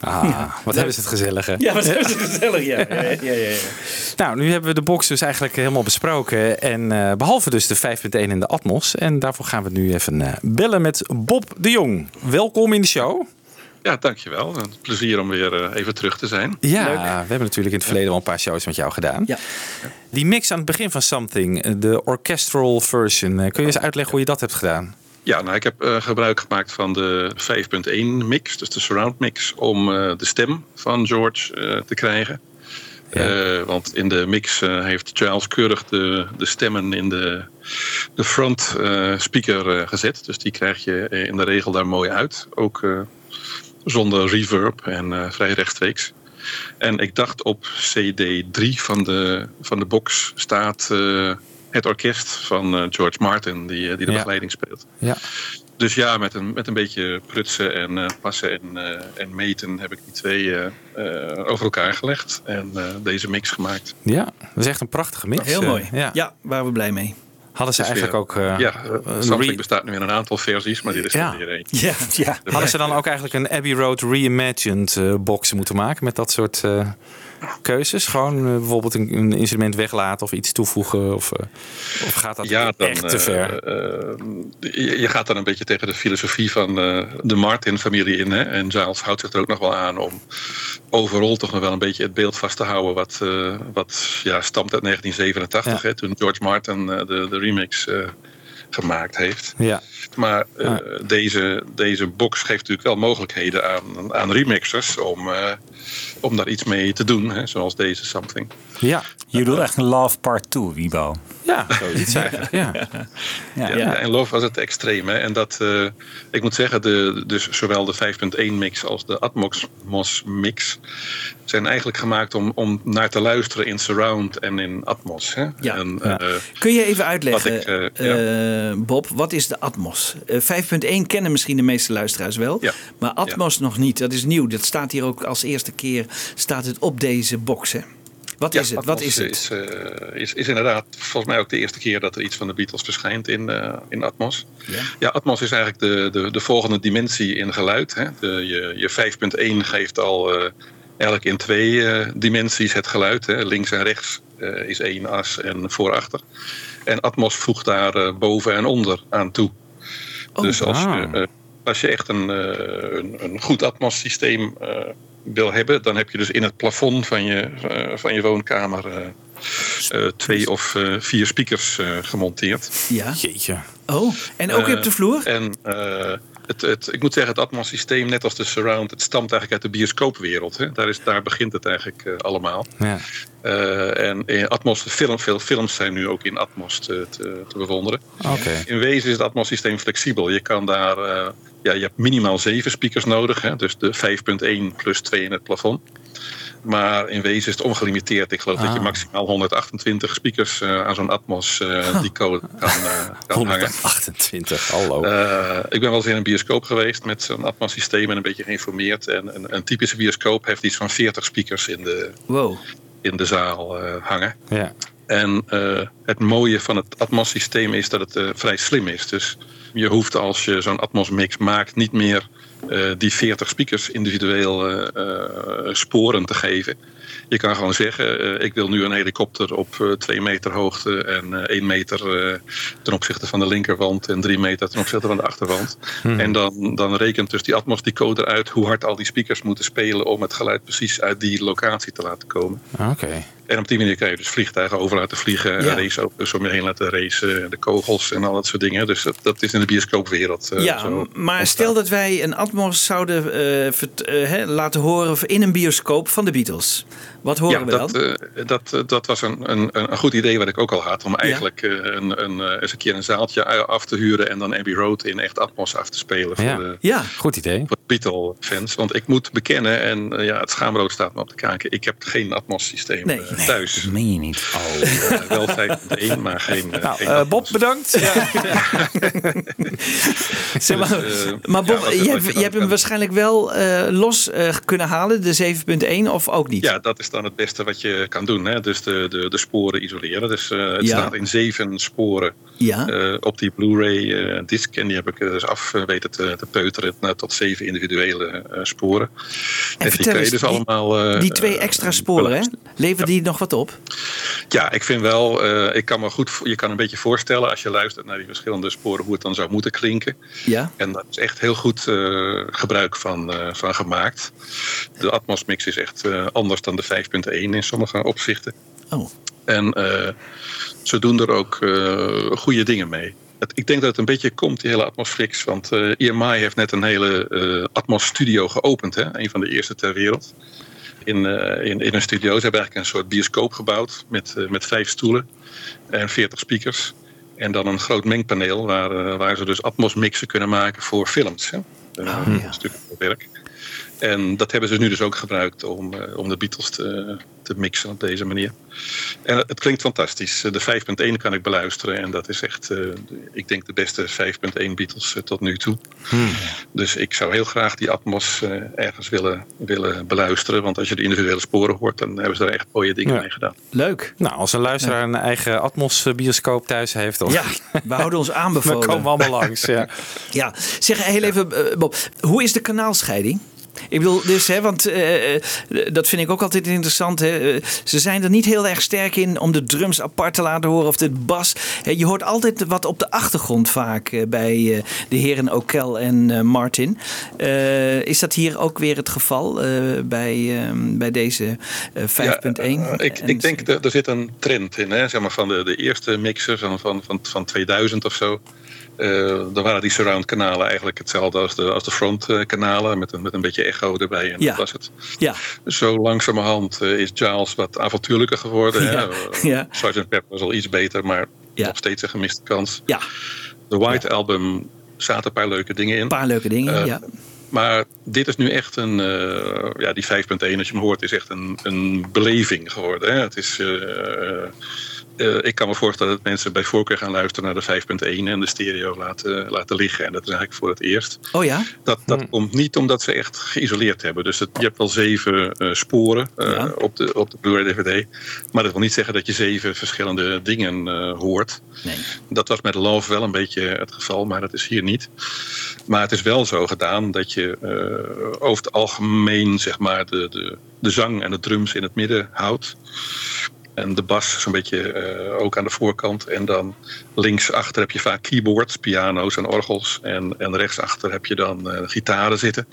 Speaker 6: Ah, wat hebben ze het gezellig. hè?
Speaker 7: Ja, wat is het gezellig. Ja, ja, ja, ja, ja.
Speaker 6: Nou, nu hebben we de box dus eigenlijk helemaal besproken. En eh, behalve dus de 5.1 en de Atmos. En daarvoor gaan we nu even eh, bellen met Bob de Jong. Welkom in de show.
Speaker 10: Ja, dankjewel. Een plezier om weer eh, even terug te zijn.
Speaker 6: Ja, we hebben natuurlijk in het verleden wel een paar shows met jou gedaan.
Speaker 7: Ja.
Speaker 6: Die mix aan het begin van Something, de orchestral version. Kun je eens uitleggen hoe je dat hebt gedaan?
Speaker 10: Ja, nou, ik heb eh, gebruik gemaakt van de 5.1 mix, dus de surround mix, om eh, de stem van George eh, te krijgen. Want in de mix heeft Charles keurig de, de stemmen in de, de front speaker gezet. Dus die krijg je in de regel daar mooi uit. Ook zonder reverb en vrij rechtstreeks. En ik dacht op CD3 van de, van de box staat het orkest van eh, George Martin, die, eh, die de
Speaker 6: Ja.
Speaker 10: begeleiding speelt.
Speaker 6: Ja.
Speaker 10: dus ja, met een, met een beetje prutsen en eh, passen en, eh, en meten heb ik die twee eh, eh, over elkaar gelegd en eh, deze mix gemaakt.
Speaker 6: Ja, dat is echt een prachtige mix.
Speaker 7: Heel mooi.
Speaker 6: ja.
Speaker 7: Ja, waren we blij mee.
Speaker 6: Hadden ze
Speaker 10: Dus
Speaker 6: eigenlijk
Speaker 10: weer-
Speaker 6: ook... eh,
Speaker 10: ja,
Speaker 6: re-
Speaker 10: bestaat nu in een aantal versies, maar dit is
Speaker 6: Ja.
Speaker 10: er weer één.
Speaker 7: Ja.
Speaker 8: Ja.
Speaker 6: Hadden ze dan ook eigenlijk een Abbey Road reimagined eh box moeten maken met dat soort eh, keuzes? Gewoon eh, bijvoorbeeld een, een instrument weglaten of iets toevoegen? Of, eh, of gaat dat
Speaker 10: Ja, dan,
Speaker 6: echt te
Speaker 10: eh,
Speaker 6: ver?
Speaker 10: je, je gaat dan een beetje tegen de filosofie van de Martin-familie in. Hè? En Giles houdt zich er ook nog wel aan om overal toch nog wel een beetje het beeld vast te houden. wat, wat ja, stamt uit 1987,
Speaker 6: Ja.
Speaker 10: hè, toen George Martin de, de remix gemaakt heeft.
Speaker 6: ja.
Speaker 10: Maar
Speaker 6: Ah.
Speaker 10: deze, deze box geeft natuurlijk wel mogelijkheden aan, aan remixers om, om daar iets mee te doen. Hè? Zoals deze Something.
Speaker 6: ja.
Speaker 8: Je doet echt een Love Part 2, Wibo.
Speaker 6: Ja, zoiets eigenlijk. Ja.
Speaker 8: Ja.
Speaker 10: Ja, ja, en Love was het extreem. Hè? En dat, eh, ik moet zeggen, de, dus zowel de 5.1 mix als de Atmos mix zijn eigenlijk gemaakt om, om naar te luisteren in surround en in Atmos. Hè?
Speaker 7: Ja.
Speaker 10: En,
Speaker 6: Ja.
Speaker 10: eh,
Speaker 7: Kun je even uitleggen,
Speaker 10: Wat ik, eh,
Speaker 7: Bob, wat is de Atmos? Eh 5.1 kennen misschien de meeste luisteraars wel,
Speaker 10: Ja.
Speaker 7: maar Atmos nog niet. Dat is nieuw. Dat staat hier ook als eerste keer staat het op deze box. Hè? Wat
Speaker 10: ja,
Speaker 7: is het? Wat
Speaker 10: Atmos
Speaker 7: is het?
Speaker 10: Is, eh, is, is inderdaad volgens mij ook de eerste keer dat er iets van de Beatles verschijnt in, eh, in Atmos.
Speaker 7: Ja.
Speaker 10: Ja, Atmos is eigenlijk de, de, de volgende dimensie in geluid. Hè? De, je je 5.1 geeft al eh, eigenlijk in twee eh, dimensies het geluid. Hè? Links en rechts eh, is één as en voor-achter. En Atmos voegt daar eh, boven en onder aan toe.
Speaker 7: Oh,
Speaker 10: dus als, je, eh, als je echt een, eh, een, een goed Atmos-systeem eh, wil hebben, dan heb je dus in het plafond van je, eh, van je woonkamer eh, eh, twee of eh, vier speakers eh, gemonteerd.
Speaker 7: Ja.
Speaker 6: Jeetje.
Speaker 7: Oh, en ook op de vloer?
Speaker 10: En eh, het, het, ik moet zeggen, het Atmos-systeem, net als de Surround, het stamt eigenlijk uit de bioscoopwereld. Hè? Daar, is, daar begint het eigenlijk allemaal.
Speaker 6: Ja.
Speaker 10: Eh, en in Atmos, film, veel films zijn nu ook in Atmos te, te, te bewonderen.
Speaker 6: Oké.
Speaker 10: In wezen is het Atmos-systeem flexibel. Je kan daar, eh, ja, je hebt minimaal zeven speakers nodig. Hè? Dus de 5.1 plus 2 in het plafond. Maar in wezen is het ongelimiteerd. Ik geloof dat je
Speaker 6: Ah.
Speaker 10: maximaal 128 speakers eh, aan zo'n Atmos eh die code kan, eh, kan hangen.
Speaker 6: 128, hallo.
Speaker 10: Eh, ik ben wel eens in een bioscoop geweest met zo'n Atmos-systeem en een beetje geïnformeerd. En een, een typische bioscoop heeft iets van 40 speakers in de,
Speaker 7: Wow.
Speaker 10: in de zaal eh, hangen.
Speaker 6: ja.
Speaker 10: En eh, het mooie van het Atmos-systeem is dat het eh, vrij slim is. Dus je hoeft als je zo'n Atmos-mix maakt niet meer eh, die 40 speakers individueel eh, eh, sporen te geven. Je kan gewoon zeggen, ik wil nu een helikopter op eh, twee meter hoogte en eh, één meter ten opzichte van de linkerwand en drie meter ten opzichte van de achterwand. En dan, dan rekent dus die Atmos decoder uit hoe hard al die speakers moeten spelen om het geluid precies uit die locatie te laten komen.
Speaker 6: Oké.
Speaker 10: En op die manier kan je dus vliegtuigen over laten vliegen,
Speaker 7: Ja.
Speaker 10: raceauto's om je heen laten racen, de kogels en al dat soort dingen. Dus dat, dat is in de bioscoopwereld eh,
Speaker 7: ja,
Speaker 10: zo
Speaker 7: maar
Speaker 10: ontstaan.
Speaker 7: stel dat wij een Atmos zouden eh, vert- eh, laten horen in een bioscoop van de Beatles. Wat horen
Speaker 10: ja,
Speaker 7: we
Speaker 10: dat,
Speaker 7: dan?
Speaker 10: dat, dat was een, een, een goed idee wat ik ook al had. Om eigenlijk een, een, eens een keer een zaaltje af te huren en dan Abbey Road in echt Atmos af te spelen voor
Speaker 6: Ja.
Speaker 10: de,
Speaker 7: ja,
Speaker 6: Goed idee.
Speaker 10: voor de Beatle-fans. Want ik moet bekennen, en ja, het schaamrood staat me op de kaken, ik heb geen Atmos-systeem
Speaker 7: Nee.
Speaker 10: Eh, thuis.
Speaker 8: Dat meen je niet.
Speaker 10: Oh, wel 5.1, maar geen, eh,
Speaker 6: Nou,
Speaker 10: geen
Speaker 6: eh. Bob, bedankt. Ja.
Speaker 7: Zeg maar,
Speaker 10: Dus, eh,
Speaker 7: maar Bob,
Speaker 10: ja,
Speaker 7: je, hebt,
Speaker 10: je
Speaker 7: hebt hem
Speaker 10: kan-
Speaker 7: waarschijnlijk wel eh, los eh, kunnen halen, de 7.1, of ook niet?
Speaker 10: Ja, dat is dan het beste wat je kan doen. Hè? Dus de, de, de sporen isoleren. Dus eh, het
Speaker 7: Ja.
Speaker 10: staat in zeven sporen
Speaker 7: Ja.
Speaker 10: eh, op die Blu-ray disc. En die heb ik dus af weten te, te peuteren naar tot zeven individuele eh, sporen. En, die
Speaker 7: vertel eens,
Speaker 10: dus
Speaker 7: die-
Speaker 10: allemaal... eh,
Speaker 7: die twee extra sporen, hè? Leveren die nog wat op?
Speaker 10: Ja, ik vind wel, eh, ik kan me goed, je kan een beetje voorstellen als je luistert naar die verschillende sporen hoe het dan zou moeten klinken.
Speaker 7: Ja.
Speaker 10: En daar is echt heel goed eh, gebruik van, eh, van gemaakt. De Atmos mix is echt anders dan de 5.1 in sommige opzichten.
Speaker 7: Oh.
Speaker 10: En ze doen er ook goede dingen mee. Het, ik denk dat het een beetje komt, die hele Atmos Flix. Want EMI heeft net een hele Atmos studio geopend. Hè? Een van de eerste ter wereld. In, eh, in, in een studio. Ze hebben eigenlijk een soort bioscoop gebouwd. Met, eh, met vijf stoelen en 40 speakers. En dan een groot mengpaneel waar, eh, waar ze dus Atmos mixen kunnen maken voor films. Hè? Eh, Een stuk werk. En dat hebben ze nu dus ook gebruikt om, om de Beatles te, te mixen op deze manier. En het, het klinkt fantastisch. De 5.1 kan ik beluisteren en dat is echt, eh, ik denk, de beste 5.1 Beatles eh, tot nu toe. Dus ik zou heel graag die Atmos eh, ergens willen, willen beluisteren. Want als je de individuele sporen hoort, dan hebben ze er echt mooie dingen
Speaker 6: Ja.
Speaker 10: mee gedaan.
Speaker 7: Leuk.
Speaker 6: Nou, als een luisteraar een eigen Atmos-bioscoop thuis heeft... Dan,
Speaker 7: Ja, we houden ons aanbevolen.
Speaker 6: Dan komen we allemaal langs, ja.
Speaker 7: Ja, zeg heel even, eh, Bob, hoe is de kanaalscheiding? Ik bedoel, dus, hè, want eh, eh, dat vind ik ook altijd interessant. Hè. Eh, Ze zijn er niet heel erg sterk in om de drums apart te laten horen of de bas. Je hoort altijd wat op de achtergrond vaak bij de heren O'Kel en Martin. Is dat hier ook weer het geval bij, eh, bij deze eh, 5.1?
Speaker 10: Ja, eh, ik, ik denk dat er zit een trend in. Hè? Zeg maar van de, de eerste mixers van, van, van, van 2000 of zo. Eh, dan waren die surround kanalen eigenlijk hetzelfde als de, als de front kanalen. Met een, met een beetje echo erbij. En
Speaker 7: Ja.
Speaker 10: dat was het.
Speaker 7: Ja,
Speaker 10: Zo langzamerhand eh, is Giles wat avontuurlijker geworden.
Speaker 7: Ja,
Speaker 10: Hè? Eh,
Speaker 7: ja.
Speaker 10: Sgt. Pepper was al iets beter, maar
Speaker 7: Ja.
Speaker 10: nog steeds een gemiste kans.
Speaker 7: ja,
Speaker 10: De White Album zaten een paar leuke dingen in.
Speaker 7: een paar leuke dingen. Ja.
Speaker 10: Maar dit is nu echt een, ja, die 5.1, als je hem hoort, is echt een, een beleving geworden. Hè? Het is, eh, ik kan me voorstellen dat mensen bij voorkeur gaan luisteren naar de 5.1 en de stereo laten, laten liggen. En dat is eigenlijk voor het eerst.
Speaker 7: Oh ja?
Speaker 10: Dat, dat komt niet omdat ze echt geïsoleerd hebben. Dus het, je hebt wel zeven eh, sporen eh,
Speaker 7: Ja.
Speaker 10: op de, op de Blu-ray DVD. Maar dat wil niet zeggen dat je zeven verschillende dingen eh, hoort.
Speaker 7: Nee.
Speaker 10: Dat was met Love wel een beetje het geval, maar dat is hier niet. Maar het is wel zo gedaan dat je eh, over het algemeen zeg maar, de, de, de zang en de drums in het midden houdt. En de bas zo'n beetje eh, ook aan de voorkant. En dan linksachter heb je vaak keyboards, piano's en orgels. En, en rechtsachter heb je dan eh, gitaren zitten.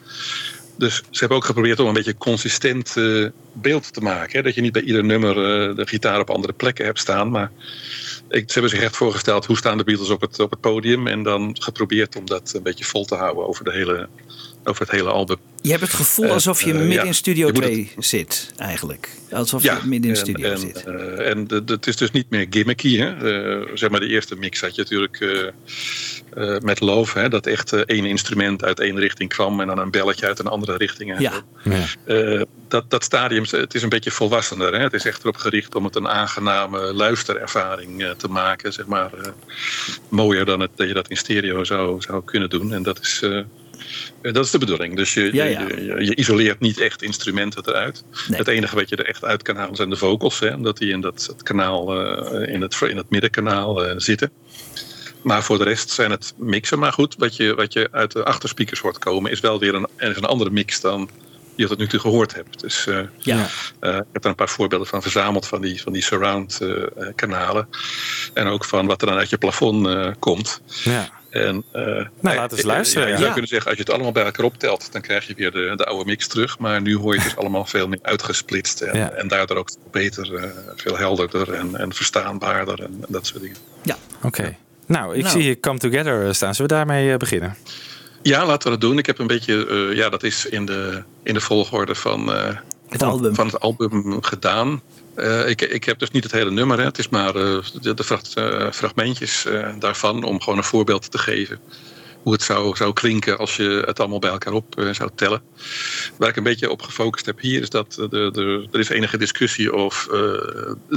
Speaker 10: Dus ze hebben ook geprobeerd om een beetje consistent eh, beeld te maken. Dat je niet bij ieder nummer de gitaar op andere plekken hebt staan. Maar ik, ze hebben zich echt voorgesteld hoe staan de Beatles op het, op het podium. En dan geprobeerd om dat een beetje vol te houden over, de hele, over het hele album.
Speaker 7: Je hebt het gevoel
Speaker 10: Eh,
Speaker 7: alsof je
Speaker 10: eh,
Speaker 7: midden
Speaker 10: ja.
Speaker 7: in Studio
Speaker 10: Je moet
Speaker 7: 2 zit, eigenlijk. Alsof je midden in de
Speaker 10: en-
Speaker 7: studio
Speaker 10: en,
Speaker 7: zit.
Speaker 10: eh, en het is dus niet meer gimmicky. Hè? Eh, zeg maar de eerste mix had je natuurlijk eh, eh, met Love. Hè? Dat echt één instrument uit één richting kwam. En dan een belletje uit een andere richting. en
Speaker 7: Ja.
Speaker 10: zo.
Speaker 6: Ja.
Speaker 10: Eh, dat, dat stadium, het is een beetje volwassener. Hè? Het is echt erop gericht om het een aangename luisterervaring eh, te maken. Zeg maar, eh, mooier dan het, dat je dat in stereo zou, zou kunnen doen. En dat is, dat is de bedoeling. Dus je,
Speaker 7: Ja,
Speaker 10: je-
Speaker 7: ja.
Speaker 10: Je, je isoleert niet echt instrumenten eruit.
Speaker 7: Nee.
Speaker 10: Het enige wat je er echt uit kan halen zijn de vocals. Hè? Omdat die in dat, het kanaal, eh, in, het, in het middenkanaal eh, zitten. Maar voor de rest zijn het mixen. Maar goed, wat je, wat je uit de achterspeakers hoort komen... is wel weer een, is een andere mix dan je tot nu toe gehoord hebt. Dus eh,
Speaker 7: Ja.
Speaker 10: eh, ik heb er een paar voorbeelden van verzameld... van die, van die surround eh, eh, kanalen. En ook van wat er dan uit je plafond eh, komt.
Speaker 6: Ja.
Speaker 10: En, eh,
Speaker 6: Nou, laten we eens luisteren,
Speaker 10: je
Speaker 6: ja.
Speaker 10: zou
Speaker 7: Ja.
Speaker 10: kunnen zeggen, als je het allemaal bij elkaar optelt... dan krijg je weer de, de oude mix terug. Maar nu hoor je het dus allemaal veel meer uitgesplitst. En,
Speaker 6: Ja.
Speaker 10: en daardoor ook beter, eh, veel helderder en, en verstaanbaarder en, en dat soort dingen.
Speaker 7: Ja.
Speaker 6: Oké. Nou, ik
Speaker 7: Nou.
Speaker 6: zie hier Come Together staan. Zullen we daarmee eh, beginnen?
Speaker 10: Ja, laten we dat doen. Ik heb een beetje, eh, ja, dat is in de, in de volgorde van, eh,
Speaker 7: Het
Speaker 10: van,
Speaker 7: album.
Speaker 10: van het album gedaan. Eh, ik, ik heb dus niet het hele nummer, hè. het is maar eh, de, eh, fragmentjes daarvan om gewoon een voorbeeld te geven. Hoe het zou, zou klinken als je het allemaal bij elkaar op eh, zou tellen. Waar ik een beetje op gefocust heb hier is dat de, de, er is enige discussie of eh,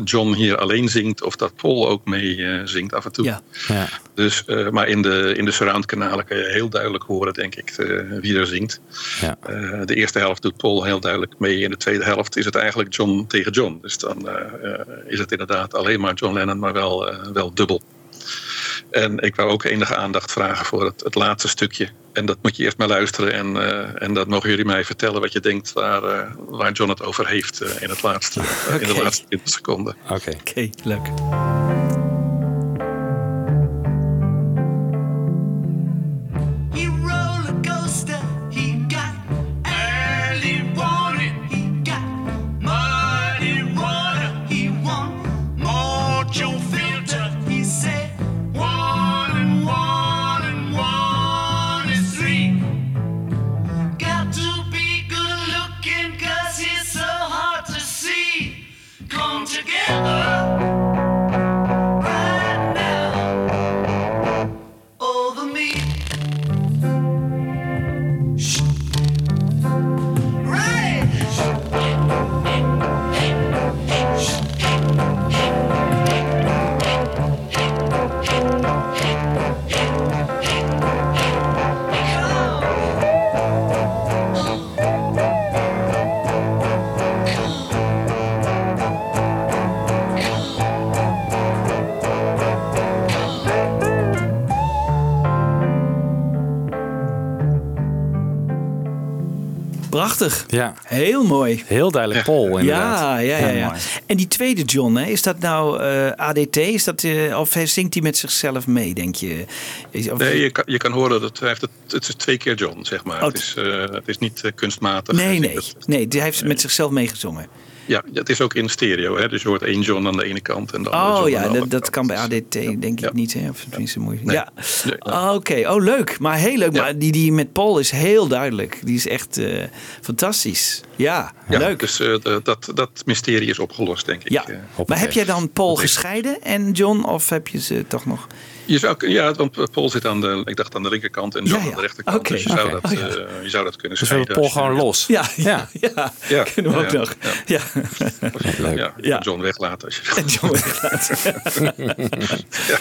Speaker 10: John hier alleen zingt of dat Paul ook mee eh, zingt af en toe.
Speaker 7: Ja.
Speaker 6: Ja.
Speaker 10: Dus, eh, maar in de, in de surround kanalen kan je heel duidelijk horen, denk ik, eh, wie er zingt.
Speaker 6: Ja.
Speaker 10: Eh, de eerste helft doet Paul heel duidelijk mee. In de tweede helft is het eigenlijk John tegen John. Dus dan eh, eh, is het inderdaad alleen maar John Lennon, maar wel, eh, wel dubbel. En ik wou ook enige aandacht vragen voor het, het laatste stukje. En dat moet je eerst maar luisteren. En, eh, en dat mogen jullie mij vertellen wat je denkt waar, eh, waar John het over heeft eh, in, het laatste, in de laatste 20 seconden.
Speaker 6: Oké.
Speaker 7: Oké, leuk. Prachtig.
Speaker 6: Ja.
Speaker 7: Heel mooi.
Speaker 6: Heel duidelijk Paul, inderdaad.
Speaker 7: Ja, ja, ja. En die tweede John, hè, is dat nou eh, ADT? Is dat, eh, of zingt hij met zichzelf mee, denk je? Is, of-
Speaker 10: Nee, je kan, je kan horen dat hij heeft het, het is twee keer John, zeg maar.
Speaker 7: Oh,
Speaker 10: het, is, eh, het is niet kunstmatig.
Speaker 7: nee, nee.
Speaker 10: het-
Speaker 7: nee. Hij heeft met zichzelf meegezongen.
Speaker 10: Ja, het is ook in stereo. Hè? Dus je hoort één John aan de ene kant en de andere
Speaker 7: Oh ja, dat, dat kan bij ADT denk ik niet. Hè? Of tenminste moeilijk.
Speaker 10: Nee.
Speaker 7: Ja. Ah, Oké, oh leuk. Maar heel leuk. Maar die, die met Paul is heel duidelijk. Die is echt eh, fantastisch. Ja, leuk.
Speaker 10: Dus eh, dat, dat mysterie is opgelost, denk ik.
Speaker 7: Ja,
Speaker 10: Eh,
Speaker 7: maar heb jij dan Paul gescheiden en John? Of heb je ze toch nog...
Speaker 10: Je zou, ja, want Paul zit aan de, ik dacht aan de linkerkant en John
Speaker 7: Ja, ja.
Speaker 10: aan de rechterkant. Dus je zou, dat,
Speaker 7: Oh, ja.
Speaker 10: eh, je zou dat kunnen
Speaker 6: Dus
Speaker 10: scheiden.
Speaker 6: Paul gewoon los.
Speaker 7: Ja, ja, ja.
Speaker 10: Ja,
Speaker 7: Kunnen we
Speaker 10: ja,
Speaker 7: ook
Speaker 10: ja,
Speaker 7: nog.
Speaker 10: ja.
Speaker 7: Ja.
Speaker 10: Ja,
Speaker 7: Ja.
Speaker 10: John weglaten. Als je...
Speaker 7: En John weglaten.
Speaker 10: ja.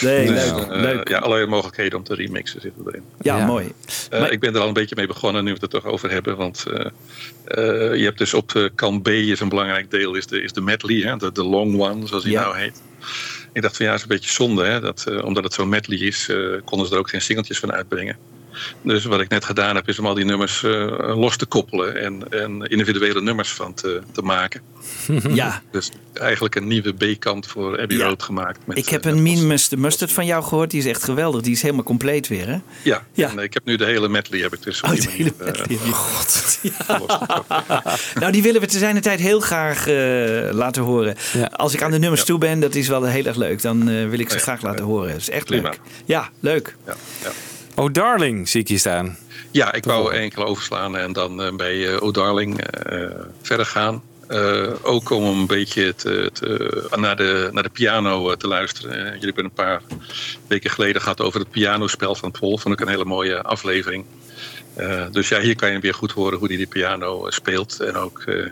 Speaker 7: Nee,
Speaker 10: Dus,
Speaker 7: leuk,
Speaker 10: eh,
Speaker 7: leuk.
Speaker 10: Ja, allerlei mogelijkheden om te remixen zitten erin.
Speaker 7: Ja, mooi.
Speaker 10: Eh,
Speaker 7: Maar-
Speaker 10: Ik ben er al een beetje mee begonnen nu we het er toch over hebben. Want eh, eh, je hebt dus op de kant B is een belangrijk deel, is de, is de medley, hè, de, de long one, zoals die
Speaker 7: Ja.
Speaker 10: nou heet. Ik dacht van ja, is een beetje zonde, hè, dat, eh, omdat het zo'n medley is, eh, konden ze er ook geen singeltjes van uitbrengen. Dus wat ik net gedaan heb, is om al die nummers eh, los te koppelen en, en individuele nummers van te, te maken.
Speaker 7: Ja.
Speaker 10: Dus eigenlijk een nieuwe B-kant voor Abbey Road gemaakt. Met,
Speaker 7: Ik heb
Speaker 10: eh,
Speaker 7: een Mean Mustard Mustard van jou gehoord. Die is echt geweldig. Die is helemaal compleet weer, hè?
Speaker 10: Ja,
Speaker 7: Ja.
Speaker 10: En, ik heb nu de hele medley heb ik dus
Speaker 7: Oh, de hele medley je- God. Nou, die willen we te zijn tijd heel graag eh, laten horen. Als ik aan de nummers toe ben, dat is wel heel erg leuk. Dan eh, wil ik ze
Speaker 10: Ja,
Speaker 7: graag laten
Speaker 10: ja.
Speaker 7: horen. Dat is echt
Speaker 10: Prima.
Speaker 7: leuk. Ja, leuk.
Speaker 10: Ja, ja.
Speaker 6: Oh, Darling, zie ik hier staan.
Speaker 10: Ja, ik wou enkele overslaan en dan eh, bij eh, O Darling eh, verder gaan. Eh, ook om een beetje te, te- naar, de, naar de piano te luisteren. Jullie hebben een paar weken geleden gehad over het pianospel van Paul. Vond ik een hele mooie aflevering. Eh, dus ja, hier kan je weer goed horen hoe hij die piano speelt. En ook eh,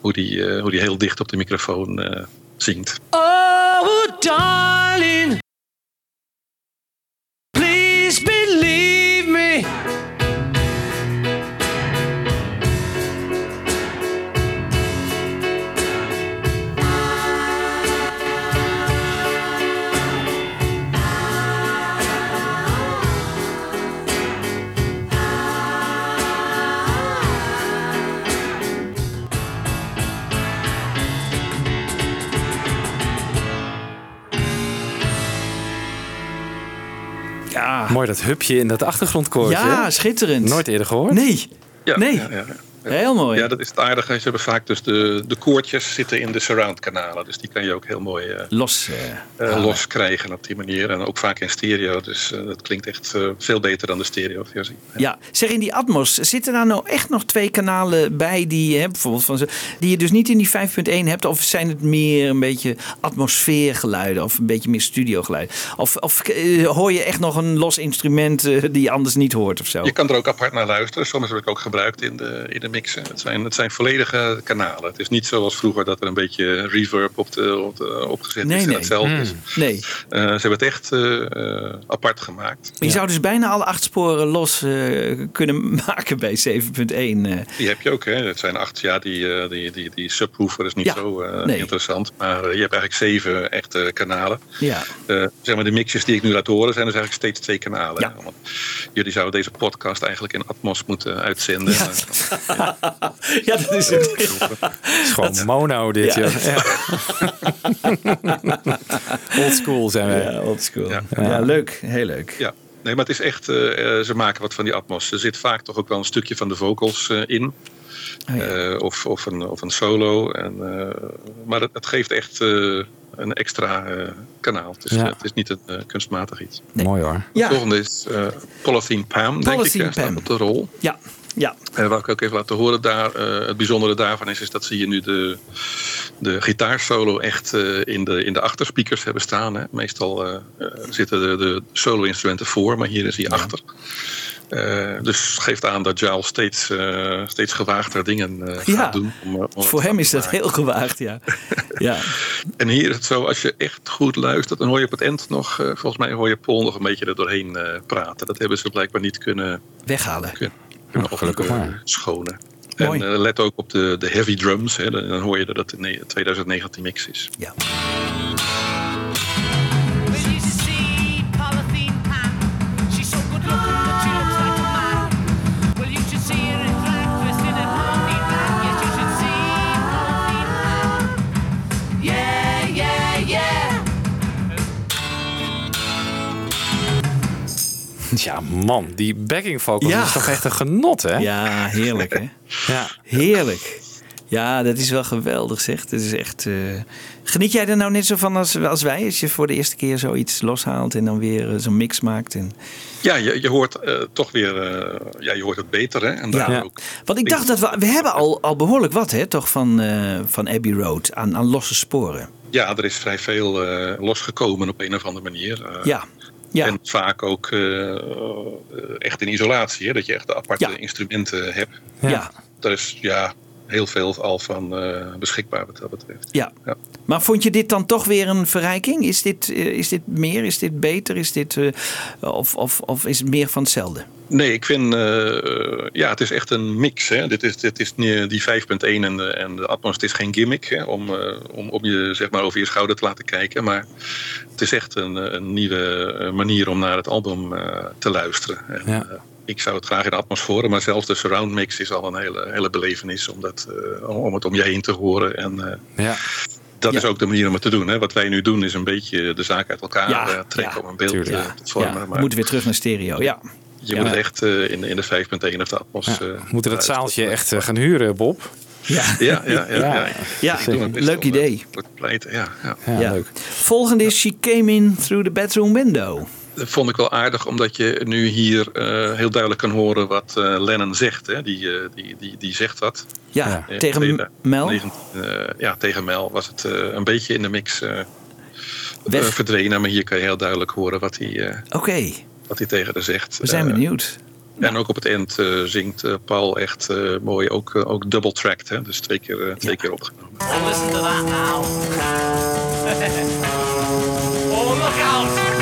Speaker 10: hoe die, eh, hoe die heel dicht op de microfoon eh, zingt.
Speaker 5: Oh, darling,
Speaker 7: disbelief.
Speaker 6: Mooi dat hupje in dat achtergrondkoortje.
Speaker 7: ja schitterend.
Speaker 6: Nooit eerder gehoord?
Speaker 7: Nee,
Speaker 10: Ja,
Speaker 7: nee.
Speaker 10: ja, ja.
Speaker 7: Heel mooi.
Speaker 10: Ja, dat is het aardige. Ze hebben vaak dus de, de koortjes zitten in de surround kanalen. Dus die kan je ook heel mooi eh,
Speaker 7: Los. eh,
Speaker 10: eh, los krijgen op die manier. En ook vaak in stereo. Dus dat klinkt echt veel beter dan de stereo versie.
Speaker 7: Ja, zeg in die Atmos, zitten daar nou echt nog twee kanalen bij die, hè, bijvoorbeeld van, die je dus niet in die 5.1 hebt? Of zijn het meer een beetje atmosfeergeluiden of een beetje meer studiogeluiden? Of, of hoor je echt nog een los instrument die je anders niet hoort of zo?
Speaker 10: Je kan er ook apart naar luisteren. Soms heb ik ook gebruikt in de, in de mixen. Het zijn, het zijn volledige kanalen. Het is niet zoals vroeger dat er een beetje reverb op de, op de, opgezet
Speaker 7: Nee,
Speaker 10: is. En
Speaker 7: nee.
Speaker 10: hetzelfde
Speaker 7: Hmm.
Speaker 10: is.
Speaker 7: Nee.
Speaker 10: Eh, ze hebben het echt eh, apart gemaakt.
Speaker 7: Je zou dus bijna alle acht sporen los eh, kunnen maken bij 7.1. eh.
Speaker 10: Die heb je ook, hè? Het zijn acht, ja, die, die, die, die subwoofer is niet
Speaker 7: Ja,
Speaker 10: zo eh,
Speaker 7: nee.
Speaker 10: interessant. Maar je hebt eigenlijk zeven echte kanalen.
Speaker 7: Ja.
Speaker 10: Eh, zeg maar, de mixjes die ik nu laat horen zijn dus eigenlijk steeds twee kanalen. hè? Want jullie zouden deze podcast eigenlijk in Atmos moeten uitzenden.
Speaker 7: Ja. Ja, dat is het.
Speaker 6: Het is gewoon mono dit,
Speaker 7: Ja.
Speaker 6: joh. Ja. Old school zijn wij.
Speaker 7: Ja, old school. Ja,
Speaker 10: Ja.
Speaker 7: leuk. Heel leuk.
Speaker 10: Ja, nee, maar het is echt, eh, eh, ze maken wat van die Atmos. Er zit vaak toch ook wel een stukje van de vocals eh, in.
Speaker 7: Oh,
Speaker 10: Eh, of, of, een, of een solo. En, eh, maar het, het geeft echt eh, een extra eh, kanaal. Het is,
Speaker 6: Ja.
Speaker 10: het is niet een kunstmatig iets.
Speaker 6: Mooi hoor.
Speaker 10: De volgende is eh Polythene Pam, denk ik.
Speaker 7: Polythene
Speaker 10: eh, staat
Speaker 7: Pam.
Speaker 10: op de rol.
Speaker 7: Ja, ja.
Speaker 10: En wat ik ook even laten horen daar, eh, het bijzondere daarvan is, is dat ze hier nu de, de gitaarsolo echt eh, in, de, in de achterspeakers hebben staan. Hè. Meestal eh, zitten de, de solo-instrumenten voor, maar hier is hij achter. Dus geeft aan dat Giles steeds, steeds gewaagder dingen gaat
Speaker 7: Ja.
Speaker 10: doen. om, om
Speaker 7: Voor hem is dat heel gewaagd, ja. ja.
Speaker 10: En hier is het zo, als je echt goed luistert, dan hoor je op het eind nog, volgens mij hoor je Paul nog een beetje er doorheen praten. Dat hebben ze blijkbaar niet kunnen,
Speaker 7: Weghalen.
Speaker 10: kunnen, kunnen
Speaker 6: gelukkig maar.
Speaker 10: schonen.
Speaker 7: Mooi.
Speaker 10: En eh, let ook op de, de heavy drums, hè, dan hoor je dat het een 2019 mix is.
Speaker 7: Ja.
Speaker 6: Ja, man, die backing vocals
Speaker 7: Ja.
Speaker 6: is toch echt een genot, hè?
Speaker 7: Ja, heerlijk hè.
Speaker 6: Ja.
Speaker 7: Heerlijk. Ja, dat is wel geweldig zeg. Dat is echt... eh, Geniet jij er nou net zo van als, als wij? Als je voor de eerste keer zoiets loshaalt en dan weer eh, zo'n mix maakt. En...
Speaker 10: Ja, je, je hoort eh, toch weer eh, ja, je hoort het beter. Hè? En
Speaker 7: Ja.
Speaker 10: ook,
Speaker 7: Want ik dacht dat we... We hebben al, al behoorlijk wat hè, toch van, eh, van Abbey Road aan, aan losse sporen.
Speaker 10: ja, er is vrij veel eh, losgekomen op een of andere manier. Eh,
Speaker 7: Ja. Ja.
Speaker 10: En vaak ook eh, eh, echt in isolatie. Hè? Dat je echt de aparte instrumenten hebt.
Speaker 7: Ja.
Speaker 10: Daar is ja, heel veel al van eh, beschikbaar wat dat betreft.
Speaker 7: Ja.
Speaker 10: Ja.
Speaker 7: Maar vond je dit dan toch weer een verrijking? Is dit, eh, is dit meer? Is dit beter? Is dit, eh, of, of, of is het meer van hetzelfde?
Speaker 10: Nee, ik vind, eh, ja, het is echt een mix. Hè. Dit is, dit is niet- die 5.1 en de, en de Atmos, het is geen gimmick hè, om, eh, om, om je zeg maar over je schouder te laten kijken. Maar het is echt een, een nieuwe manier om naar het album eh, te luisteren. En,
Speaker 6: Ja.
Speaker 10: Ik zou het graag in de Atmos horen, maar zelfs de surround mix is al een hele, hele belevenis om, dat, eh, om- het om je heen te horen. En, eh,
Speaker 6: Ja.
Speaker 10: dat is ook de manier om het te doen. Hè. Wat wij nu doen is een beetje de zaak uit elkaar
Speaker 7: Ja,
Speaker 10: eh, trekken
Speaker 7: ja.
Speaker 10: om een beeld
Speaker 6: Tuurlijk.
Speaker 10: te vormen.
Speaker 7: ja, we
Speaker 10: maar
Speaker 7: moeten weer terug naar stereo. Ja.
Speaker 10: je
Speaker 6: Ja.
Speaker 10: moet het echt eh, in, in de 5.1 of de Atmos...
Speaker 6: Ja.
Speaker 10: eh,
Speaker 6: We moeten dat zaaltje echt gaan huren, Bob.
Speaker 7: Ja.
Speaker 10: Ja, ja, ja.
Speaker 6: Ja.
Speaker 7: leuk idee.
Speaker 10: pleiten, ja, ja.
Speaker 6: Ja,
Speaker 7: Ja.
Speaker 6: leuk.
Speaker 7: Volgende is She Came In Through the Bedroom Window.
Speaker 10: Dat vond ik wel aardig, omdat je nu hier eh, heel duidelijk kan horen wat eh, Lennon zegt. Hè. Die, eh, die, die, die zegt wat.
Speaker 7: Ja,
Speaker 6: Ja.
Speaker 7: Tegen Mel.
Speaker 10: 19, eh, ja, tegen Mel was het eh, een beetje in de mix verdwenen. Maar hier kan je heel duidelijk horen wat hij, eh,
Speaker 7: Oké,
Speaker 10: wat hij tegen haar zegt.
Speaker 7: we zijn benieuwd.
Speaker 10: En ook op het eind zingt Paul echt eh, mooi, ook, ook double tracked. Hè. Dus twee keer, twee keer opgenomen.
Speaker 11: Oh, listen to that now. oh, look out!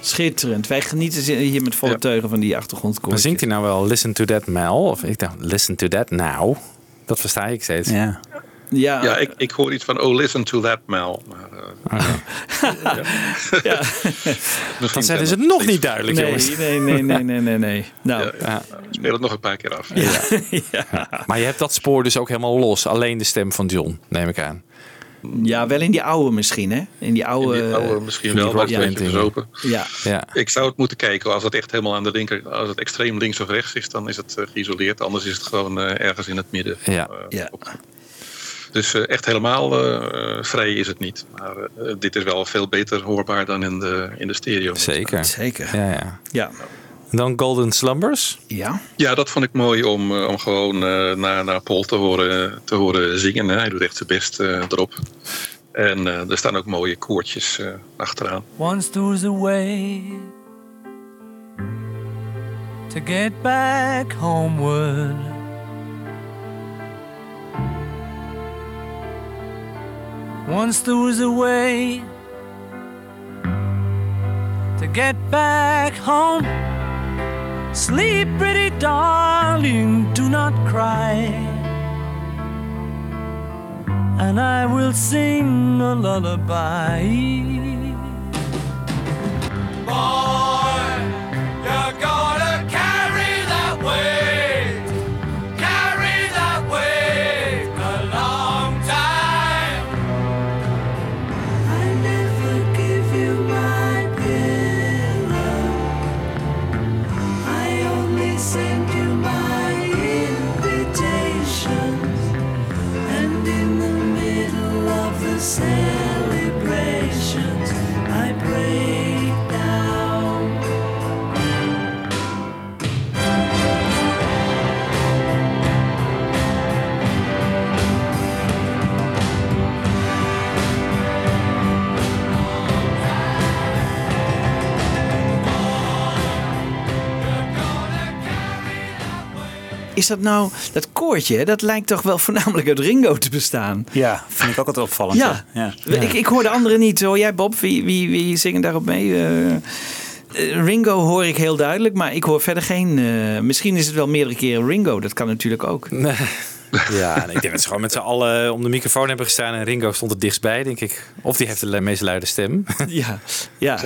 Speaker 7: Schitterend. Wij genieten hier met volle
Speaker 10: Ja.
Speaker 7: teugen van die achtergrondkoor.
Speaker 6: Maar zingt hij nou wel Listen to That Mel? Of ik dacht, Listen to That Now. Dat versta ik steeds.
Speaker 8: Ja.
Speaker 7: Ja,
Speaker 10: Ja, ik, ik hoor iets van, oh, listen to that, Mel. Maar, eh,
Speaker 7: ja.
Speaker 6: Dan zeiden ze het nog niet duidelijk,
Speaker 7: Nee,
Speaker 6: jongens.
Speaker 7: nee, nee, nee, nee, nee, nee. Nou,
Speaker 6: Ja.
Speaker 10: speel het nog een paar keer af.
Speaker 6: Maar je hebt dat spoor dus ook helemaal los. Alleen de stem van John, neem ik aan.
Speaker 7: Ja, wel in die oude misschien, hè? In die oude...
Speaker 10: In die oude misschien wel, maar het is verzopen.
Speaker 7: Ja,
Speaker 6: Ja.
Speaker 10: Ik zou het moeten kijken. Als het echt helemaal aan de linker, als het extreem links of rechts is, dan is het eh, geïsoleerd. Anders is het gewoon eh, ergens in het midden.
Speaker 6: Ja.
Speaker 10: eh,
Speaker 7: Ja.
Speaker 10: Dus eh, echt helemaal vrij is het niet. Maar eh, dit is wel veel beter hoorbaar dan in de, in de stereo.
Speaker 6: Zeker.
Speaker 7: zeker.
Speaker 6: Ja, ja.
Speaker 7: Ja.
Speaker 6: Dan Golden Slumbers.
Speaker 7: Ja.
Speaker 10: Ja, dat vond ik mooi om, eh, om gewoon eh, naar, naar Paul te horen, te horen zingen. Hè. Hij doet echt zijn best eh, erop. En eh, er staan ook mooie koortjes eh, achteraan.
Speaker 5: Once there was a way to get back homeward. Once there was a way to get back home. Sleep, pretty darling, do not cry. And I will sing a lullaby.
Speaker 9: And
Speaker 7: is dat nou, dat koortje, dat lijkt toch wel voornamelijk uit Ringo te bestaan?
Speaker 8: Ja, vind ik ook altijd opvallend.
Speaker 7: Ja.
Speaker 8: ja.
Speaker 7: Ik, ik hoor de anderen niet. Hoor jij Bob? Wie, wie, wie zingen daarop mee? Eh, eh, Ringo hoor ik heel duidelijk, maar ik hoor verder geen... eh, misschien is het wel meerdere keren Ringo, dat kan natuurlijk ook.
Speaker 6: Ja, en ik denk dat ze gewoon met z'n allen om de microfoon hebben gestaan. En Ringo stond er dichtstbij, denk ik. Of die heeft de meest luide stem.
Speaker 7: Ja, ja.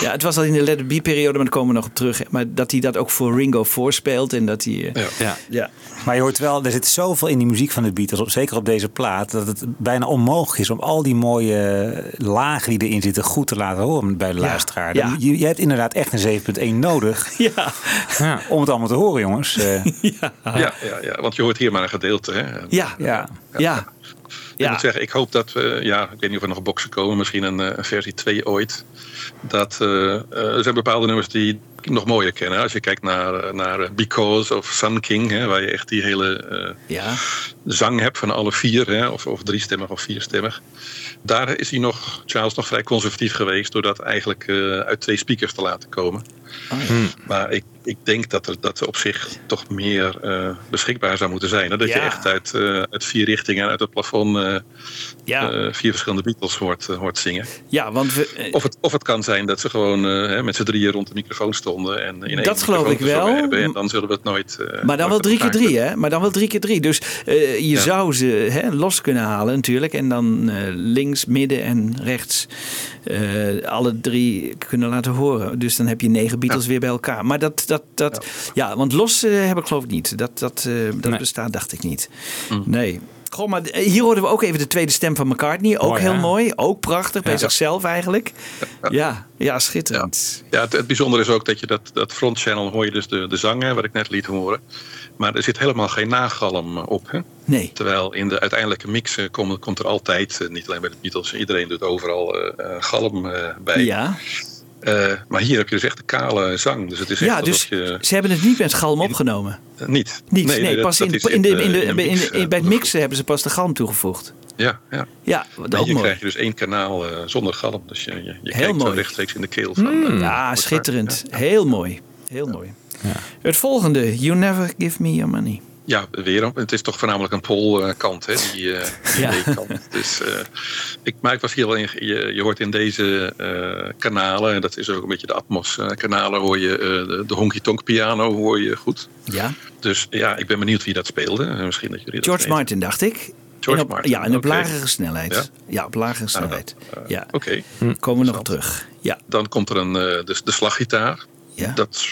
Speaker 7: ja, het was al in de Let It Be-periode, maar daar komen we nog op terug. Maar dat hij dat ook voor Ringo voorspeelt en dat hij... eh,
Speaker 6: Ja.
Speaker 7: ja.
Speaker 8: Maar je hoort wel, er zit zoveel in die muziek van de Beatles, op- zeker op deze plaat, dat het bijna onmogelijk is om al die mooie lagen die erin zitten goed te laten horen bij de
Speaker 7: Ja,
Speaker 8: luisteraar.
Speaker 7: ja.
Speaker 8: Je, je hebt inderdaad echt een 7.1 nodig
Speaker 7: Ja.
Speaker 8: om het allemaal te horen, jongens. Eh,
Speaker 10: Ja, ja, ja, want je hoort hier maar een gedeelte. Hè.
Speaker 7: Ja,
Speaker 8: ja.
Speaker 7: ja.
Speaker 10: Ik moet zeggen, ik hoop dat we, ja, ik weet niet of er nog boxen komen, misschien een, eh, een versie 2 ooit. Dat eh, eh, er zijn bepaalde nummers die nog mooier kennen. Als je kijkt naar, eh, naar eh, Because of Sun King, hè, waar je echt die hele eh,
Speaker 7: Ja.
Speaker 10: zang hebt van alle vier, hè, of, of driestemmig of vierstemmig. Daar is hij nog, Charles, nog vrij conservatief geweest door dat eigenlijk eh, uit twee speakers te laten komen. Maar ik, ik denk dat er, dat er op zich toch meer eh, beschikbaar zou moeten zijn. Hè? Dat je echt uit, eh, uit vier richtingen, uit het plafond, eh,
Speaker 7: Ja.
Speaker 10: eh, vier verschillende Beatles hoort, hoort zingen.
Speaker 7: Ja, want we,
Speaker 10: Of het, of het kan zijn dat ze gewoon hè, met z'n drieën rond de microfoon stonden. En in
Speaker 7: Dat geloof ik wel.
Speaker 10: Hebben, en dan zullen we het nooit. eh,
Speaker 7: Maar dan wel drie keer drie, hè? Maar dan wel drie keer drie. Dus eh, je
Speaker 10: Ja.
Speaker 7: zou ze hè, los kunnen halen natuurlijk. En dan eh, links, midden en rechts eh, alle drie kunnen laten horen. Dus dan heb je negen Beatles weer bij elkaar. Maar dat, dat, dat ja. want los heb ik geloof ik niet. Dat, dat, eh, dat
Speaker 6: Nee.
Speaker 7: bestaat, dacht ik niet.
Speaker 10: Mm.
Speaker 7: Nee. Goh, maar eh, hier hoorden we ook even de tweede stem van McCartney. Ook
Speaker 6: Mooi,
Speaker 7: heel
Speaker 6: hè?
Speaker 7: mooi. Ook prachtig bij zichzelf eigenlijk. Ja, ja, schitterend.
Speaker 10: Ja, het, het bijzondere is ook dat je dat, dat front channel hoor je dus de, de zang, hè, wat ik net liet horen. Maar er zit helemaal geen nagalm op. Hè?
Speaker 7: Nee.
Speaker 10: Terwijl in de uiteindelijke mix eh, komt, komt er altijd, eh, niet alleen bij de Beatles, iedereen doet overal galm bij.
Speaker 7: Ja.
Speaker 10: Eh, maar hier heb je dus echt een kale zang. Dus het is echt
Speaker 7: Ja, dus
Speaker 10: je...
Speaker 7: ze hebben het niet met galm opgenomen.
Speaker 10: eh, niet.
Speaker 7: Niet, nee,
Speaker 10: dat-
Speaker 7: pas
Speaker 10: dat
Speaker 7: in, in, de, in, de,
Speaker 10: eh,
Speaker 7: in, de- in,
Speaker 10: mix,
Speaker 7: de-
Speaker 10: eh,
Speaker 7: bij het mixen hebben ze pas de galm toegevoegd.
Speaker 10: Ja, ja.
Speaker 7: Ja, dat ook
Speaker 10: hier
Speaker 7: mooi.
Speaker 10: krijg je dus één kanaal eh, zonder galm. Dus je, je, je
Speaker 7: Heel
Speaker 10: kijkt zo
Speaker 7: mooi.
Speaker 10: rechtstreeks in de keel van... eh,
Speaker 7: Ja, schitterend. Heel mooi. Heel mooi. Het volgende. You never give me your money.
Speaker 10: Ja, weer. Het is toch voornamelijk een polkant, hè, die, eh die
Speaker 7: Ja.
Speaker 10: B-kant. Dus, eh, ik, maar ik was hier wel in, je, je hoort in deze eh, kanalen, en dat is ook een beetje de Atmos-kanalen, hoor je de, de honky-tonk piano hoor je goed.
Speaker 7: Ja.
Speaker 10: Dus ja, ik ben benieuwd wie dat speelde. Misschien dat jullie
Speaker 7: George. Martin, dacht ik.
Speaker 10: George
Speaker 7: op,
Speaker 10: Martin,
Speaker 7: Ja, en op lagere snelheid.
Speaker 10: Ja?
Speaker 7: Ja, op lagere snelheid. ja.
Speaker 10: Oké.
Speaker 7: Komen we nog terug. Ja.
Speaker 10: Dan komt er een, de, de slaggitaar.
Speaker 7: Ja.
Speaker 10: Dat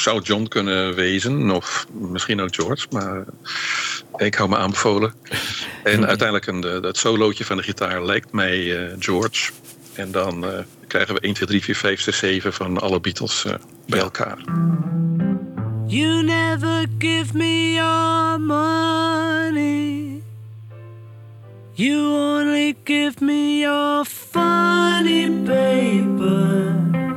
Speaker 10: zou John kunnen wezen, of misschien ook George, maar ik hou me aanbevolen. En uiteindelijk een, de, dat solootje van de gitaar lijkt mij eh, George. En dan eh, krijgen we 1, 2, 3, 4, 5, 6, 7 van alle Beatles eh, bij elkaar.
Speaker 5: You never give me your money. You only give me your funny paper.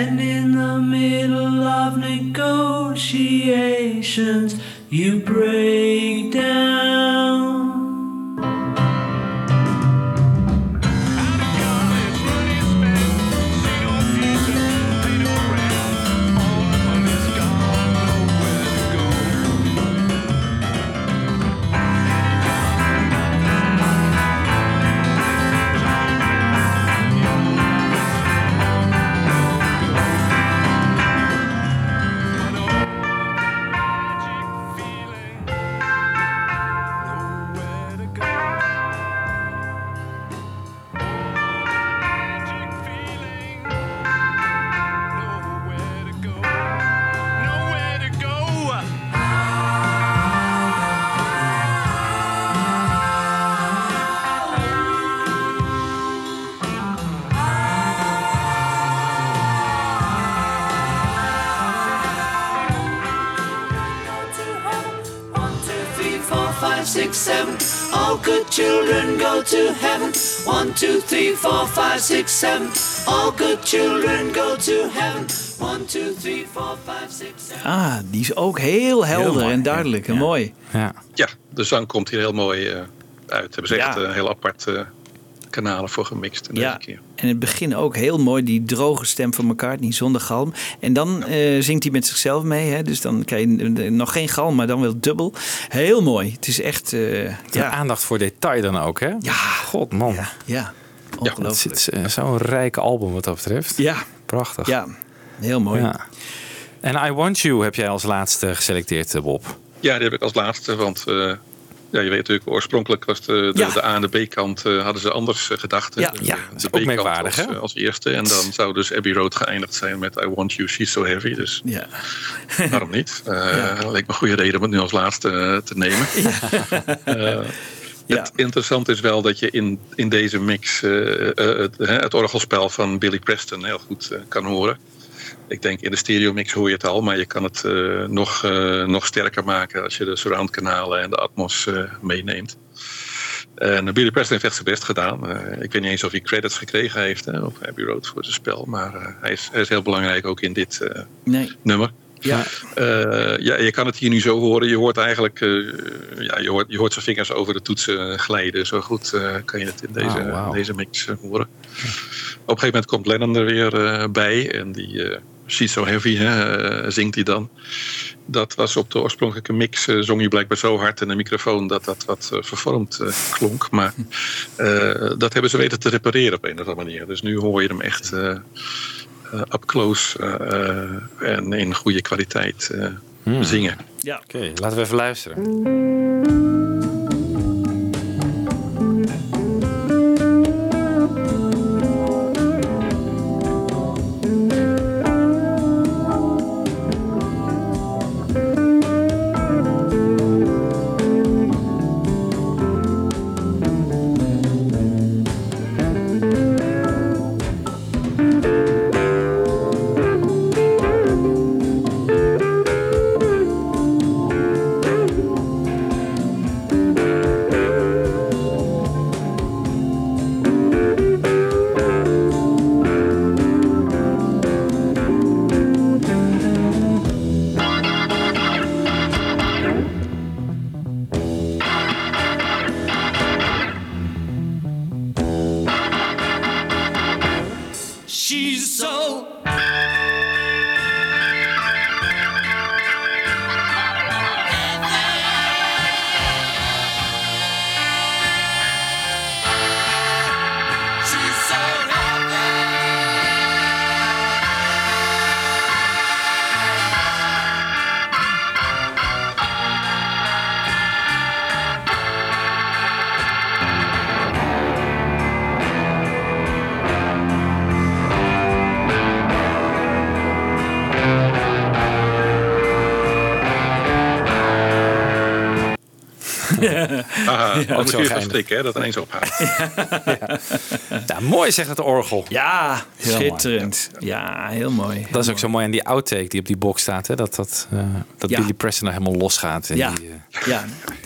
Speaker 5: And in the middle of negotiations, you break down. To heaven. One, two, three, four, five, six, seven. All good children go to heaven. One, two, three, four, five, six, seven.
Speaker 7: Ah, die is ook heel helder
Speaker 10: mooi,
Speaker 7: en duidelijk en mooi.
Speaker 6: Ja.
Speaker 10: Ja, de zang komt hier heel mooi eh, uit. Hebben ze echt
Speaker 7: Ja.
Speaker 10: een heel apart, eh, kanalen voor gemixt.
Speaker 7: Ja, en in het begin ook heel mooi die droge stem van McCartney zonder galm. En dan uh, zingt hij met zichzelf mee. Hè? Dus dan krijg je nog geen galm, maar dan wel dubbel. Heel mooi. Het is echt... Uh,
Speaker 6: ja. aandacht voor detail dan ook, hè?
Speaker 7: Ja.
Speaker 6: God, man.
Speaker 7: Ja, ja. ongelooflijk.
Speaker 6: Het is zo'n rijk album wat dat betreft.
Speaker 7: Ja.
Speaker 6: Prachtig.
Speaker 7: Ja, heel mooi. Ja.
Speaker 6: En I Want You heb jij als laatste geselecteerd, Bob.
Speaker 10: Ja, die heb ik als laatste, want uh, ja, je weet natuurlijk, oorspronkelijk was de, de, ja. de A en de B-kant uh, hadden ze anders uh, gedacht.
Speaker 6: Ja,
Speaker 10: de,
Speaker 6: ja.
Speaker 10: de
Speaker 6: ook merkwaardig,
Speaker 10: als, als, eerste. En dan zou dus Abbey Road geëindigd zijn met I Want You, She's So Heavy. Dus
Speaker 7: ja.
Speaker 10: waarom niet? Ja. leek me een goede reden om het nu als laatste te nemen. Het interessante is wel dat je in, in deze mix het, het orgelspel van Billy Preston heel goed kan horen. Ik denk in de stereo mix hoor je het al, maar je kan het uh, nog, uh, nog sterker maken als je de surround kanalen en de Atmos uh, meeneemt. En Billy Preston heeft echt zijn best gedaan. ik weet niet eens of hij credits gekregen heeft hè, op Abbey Road voor zijn spel, maar hij, is, hij is heel belangrijk ook in dit
Speaker 7: nee.
Speaker 10: nummer.
Speaker 7: Ja.
Speaker 10: ja, je kan het hier nu zo horen. Je hoort eigenlijk, ja, je hoort, je hoort zijn vingers over de toetsen glijden. Zo goed kan je het in deze,
Speaker 6: oh, wow.
Speaker 10: deze mix horen. Op een gegeven moment komt Lennon er weer bij en die She's So Heavy, hè, zingt hij dan. Dat was op de oorspronkelijke mix, uh, zong je blijkbaar zo hard in de microfoon dat dat wat uh, vervormd uh, klonk. Maar dat hebben ze weten te repareren op een of andere manier. Dus nu hoor je hem echt up close en in goede kwaliteit hmm. zingen.
Speaker 7: Ja.
Speaker 6: Oké, okay, laten we even luisteren.
Speaker 10: Aha, ja, moet je strikken, hè, dat ineens ophaalt.
Speaker 6: ja. ja. mooi zegt het orgel.
Speaker 7: Ja, schitterend. Ja, heel mooi.
Speaker 6: Dat is ook zo mooi aan die outtake die op die box staat. Hè? Dat, dat, uh, dat Billy Preston er helemaal losgaat.
Speaker 7: Ja,
Speaker 6: die, uh,
Speaker 7: ja.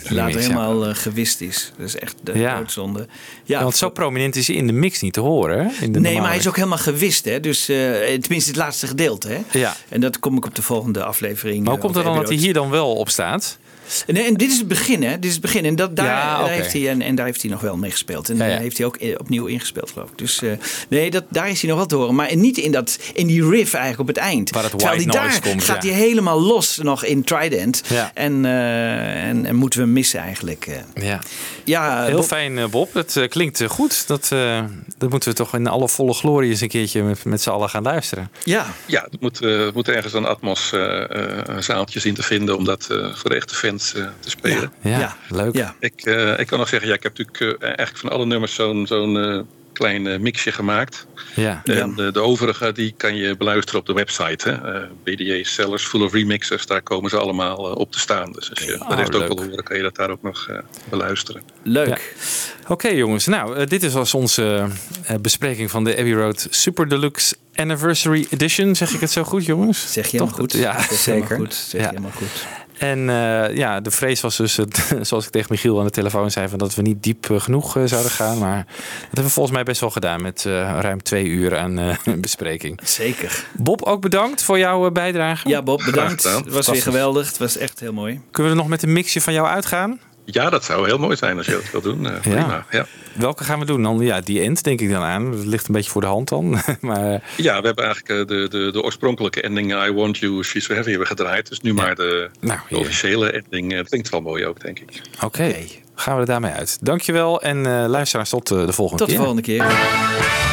Speaker 7: later helemaal uh, gewist is. Dat is echt de
Speaker 6: ja.
Speaker 7: doodzonde.
Speaker 6: Ja, want zo prominent is hij in de mix niet te horen. Hè? In de
Speaker 7: nee, maar hij is ook helemaal gewist. Hè? Dus, tenminste het laatste gedeelte. Hè?
Speaker 6: Ja.
Speaker 7: En dat kom ik op de volgende aflevering.
Speaker 6: Maar hoe komt het dan dat hij hier dan wel op staat?
Speaker 7: Nee, en dit is het begin, hè? Dit is het begin. En, dat, daar,
Speaker 6: ja, okay.
Speaker 7: daar heeft hij, en, en, daar heeft hij nog wel mee gespeeld. En
Speaker 6: ja, ja.
Speaker 7: daar heeft hij ook opnieuw ingespeeld, geloof ik. Dus uh, nee, dat, daar is hij nog wel te horen. Maar niet in, dat, in die riff eigenlijk op het eind.
Speaker 6: Waar het
Speaker 7: Terwijl
Speaker 6: white
Speaker 7: hij daar
Speaker 6: noise komt,
Speaker 7: gaat
Speaker 6: ja.
Speaker 7: hij helemaal los nog in Trident.
Speaker 6: Ja.
Speaker 7: En, uh, en, en, moeten we hem missen eigenlijk.
Speaker 6: Ja.
Speaker 7: Ja,
Speaker 6: Heel
Speaker 7: Bob,
Speaker 6: fijn, Bob. Het uh, klinkt uh, goed. Dat, dat moeten we toch in alle volle glorie eens een keertje met, met z'n allen gaan luisteren.
Speaker 7: Ja,
Speaker 10: ja het moet, moet ergens een Atmos zaaltje zien te vinden om dat voor de fans te spelen.
Speaker 6: Ja, ja, ja. leuk.
Speaker 7: Ja.
Speaker 10: Ik, ik kan nog zeggen, ja, ik heb natuurlijk eigenlijk van alle nummers zo'n zo'n klein mixje gemaakt.
Speaker 6: Ja.
Speaker 10: En de, de, overige die kan je beluisteren op de website. Hè? Uh, BDA Sellers, Full of Remixers, daar komen ze allemaal uh, op te staan. Dus als je
Speaker 6: Oh,
Speaker 10: de rest ook
Speaker 6: leuk.
Speaker 10: wil horen, kan je dat daar ook nog uh, beluisteren.
Speaker 7: leuk.
Speaker 6: Ja. Oké jongens, nou uh, dit is als onze uh, bespreking van de Abbey Road Super Deluxe Anniversary Edition. Zeg ik het zo goed jongens?
Speaker 7: Zeg je helemaal
Speaker 6: Toch?
Speaker 7: goed.
Speaker 6: Ja,
Speaker 7: Zeg je
Speaker 6: zeker.
Speaker 7: helemaal goed. Zeg
Speaker 6: Ja.
Speaker 7: je helemaal goed.
Speaker 6: En uh, ja, de vrees was dus, het, zoals ik tegen Michiel aan de telefoon zei, van dat we niet diep uh, genoeg uh, zouden gaan. Maar dat hebben we volgens mij best wel gedaan met ruim twee uur aan bespreking.
Speaker 7: Zeker.
Speaker 6: Bob, ook bedankt voor jouw bijdrage.
Speaker 7: Ja, Bob, bedankt. Het was weer geweldig. Het was echt heel mooi.
Speaker 6: Kunnen we er nog met een mixje van jou uitgaan?
Speaker 10: Ja, dat zou heel mooi zijn als je dat wil doen. Uh, prima, ja.
Speaker 6: Welke gaan we doen dan? Ja, die end denk ik dan aan. Dat ligt een beetje voor de hand dan. maar...
Speaker 10: Ja, we hebben eigenlijk de, de, de oorspronkelijke ending I Want You, She's So Heavy hebben gedraaid. Dus nu maar de, nou, de officiële ending. Dat klinkt wel mooi ook, denk ik.
Speaker 6: Oké, gaan we er daarmee uit. Dankjewel en uh, luisteraars tot de volgende
Speaker 5: keer. Tot de volgende keer.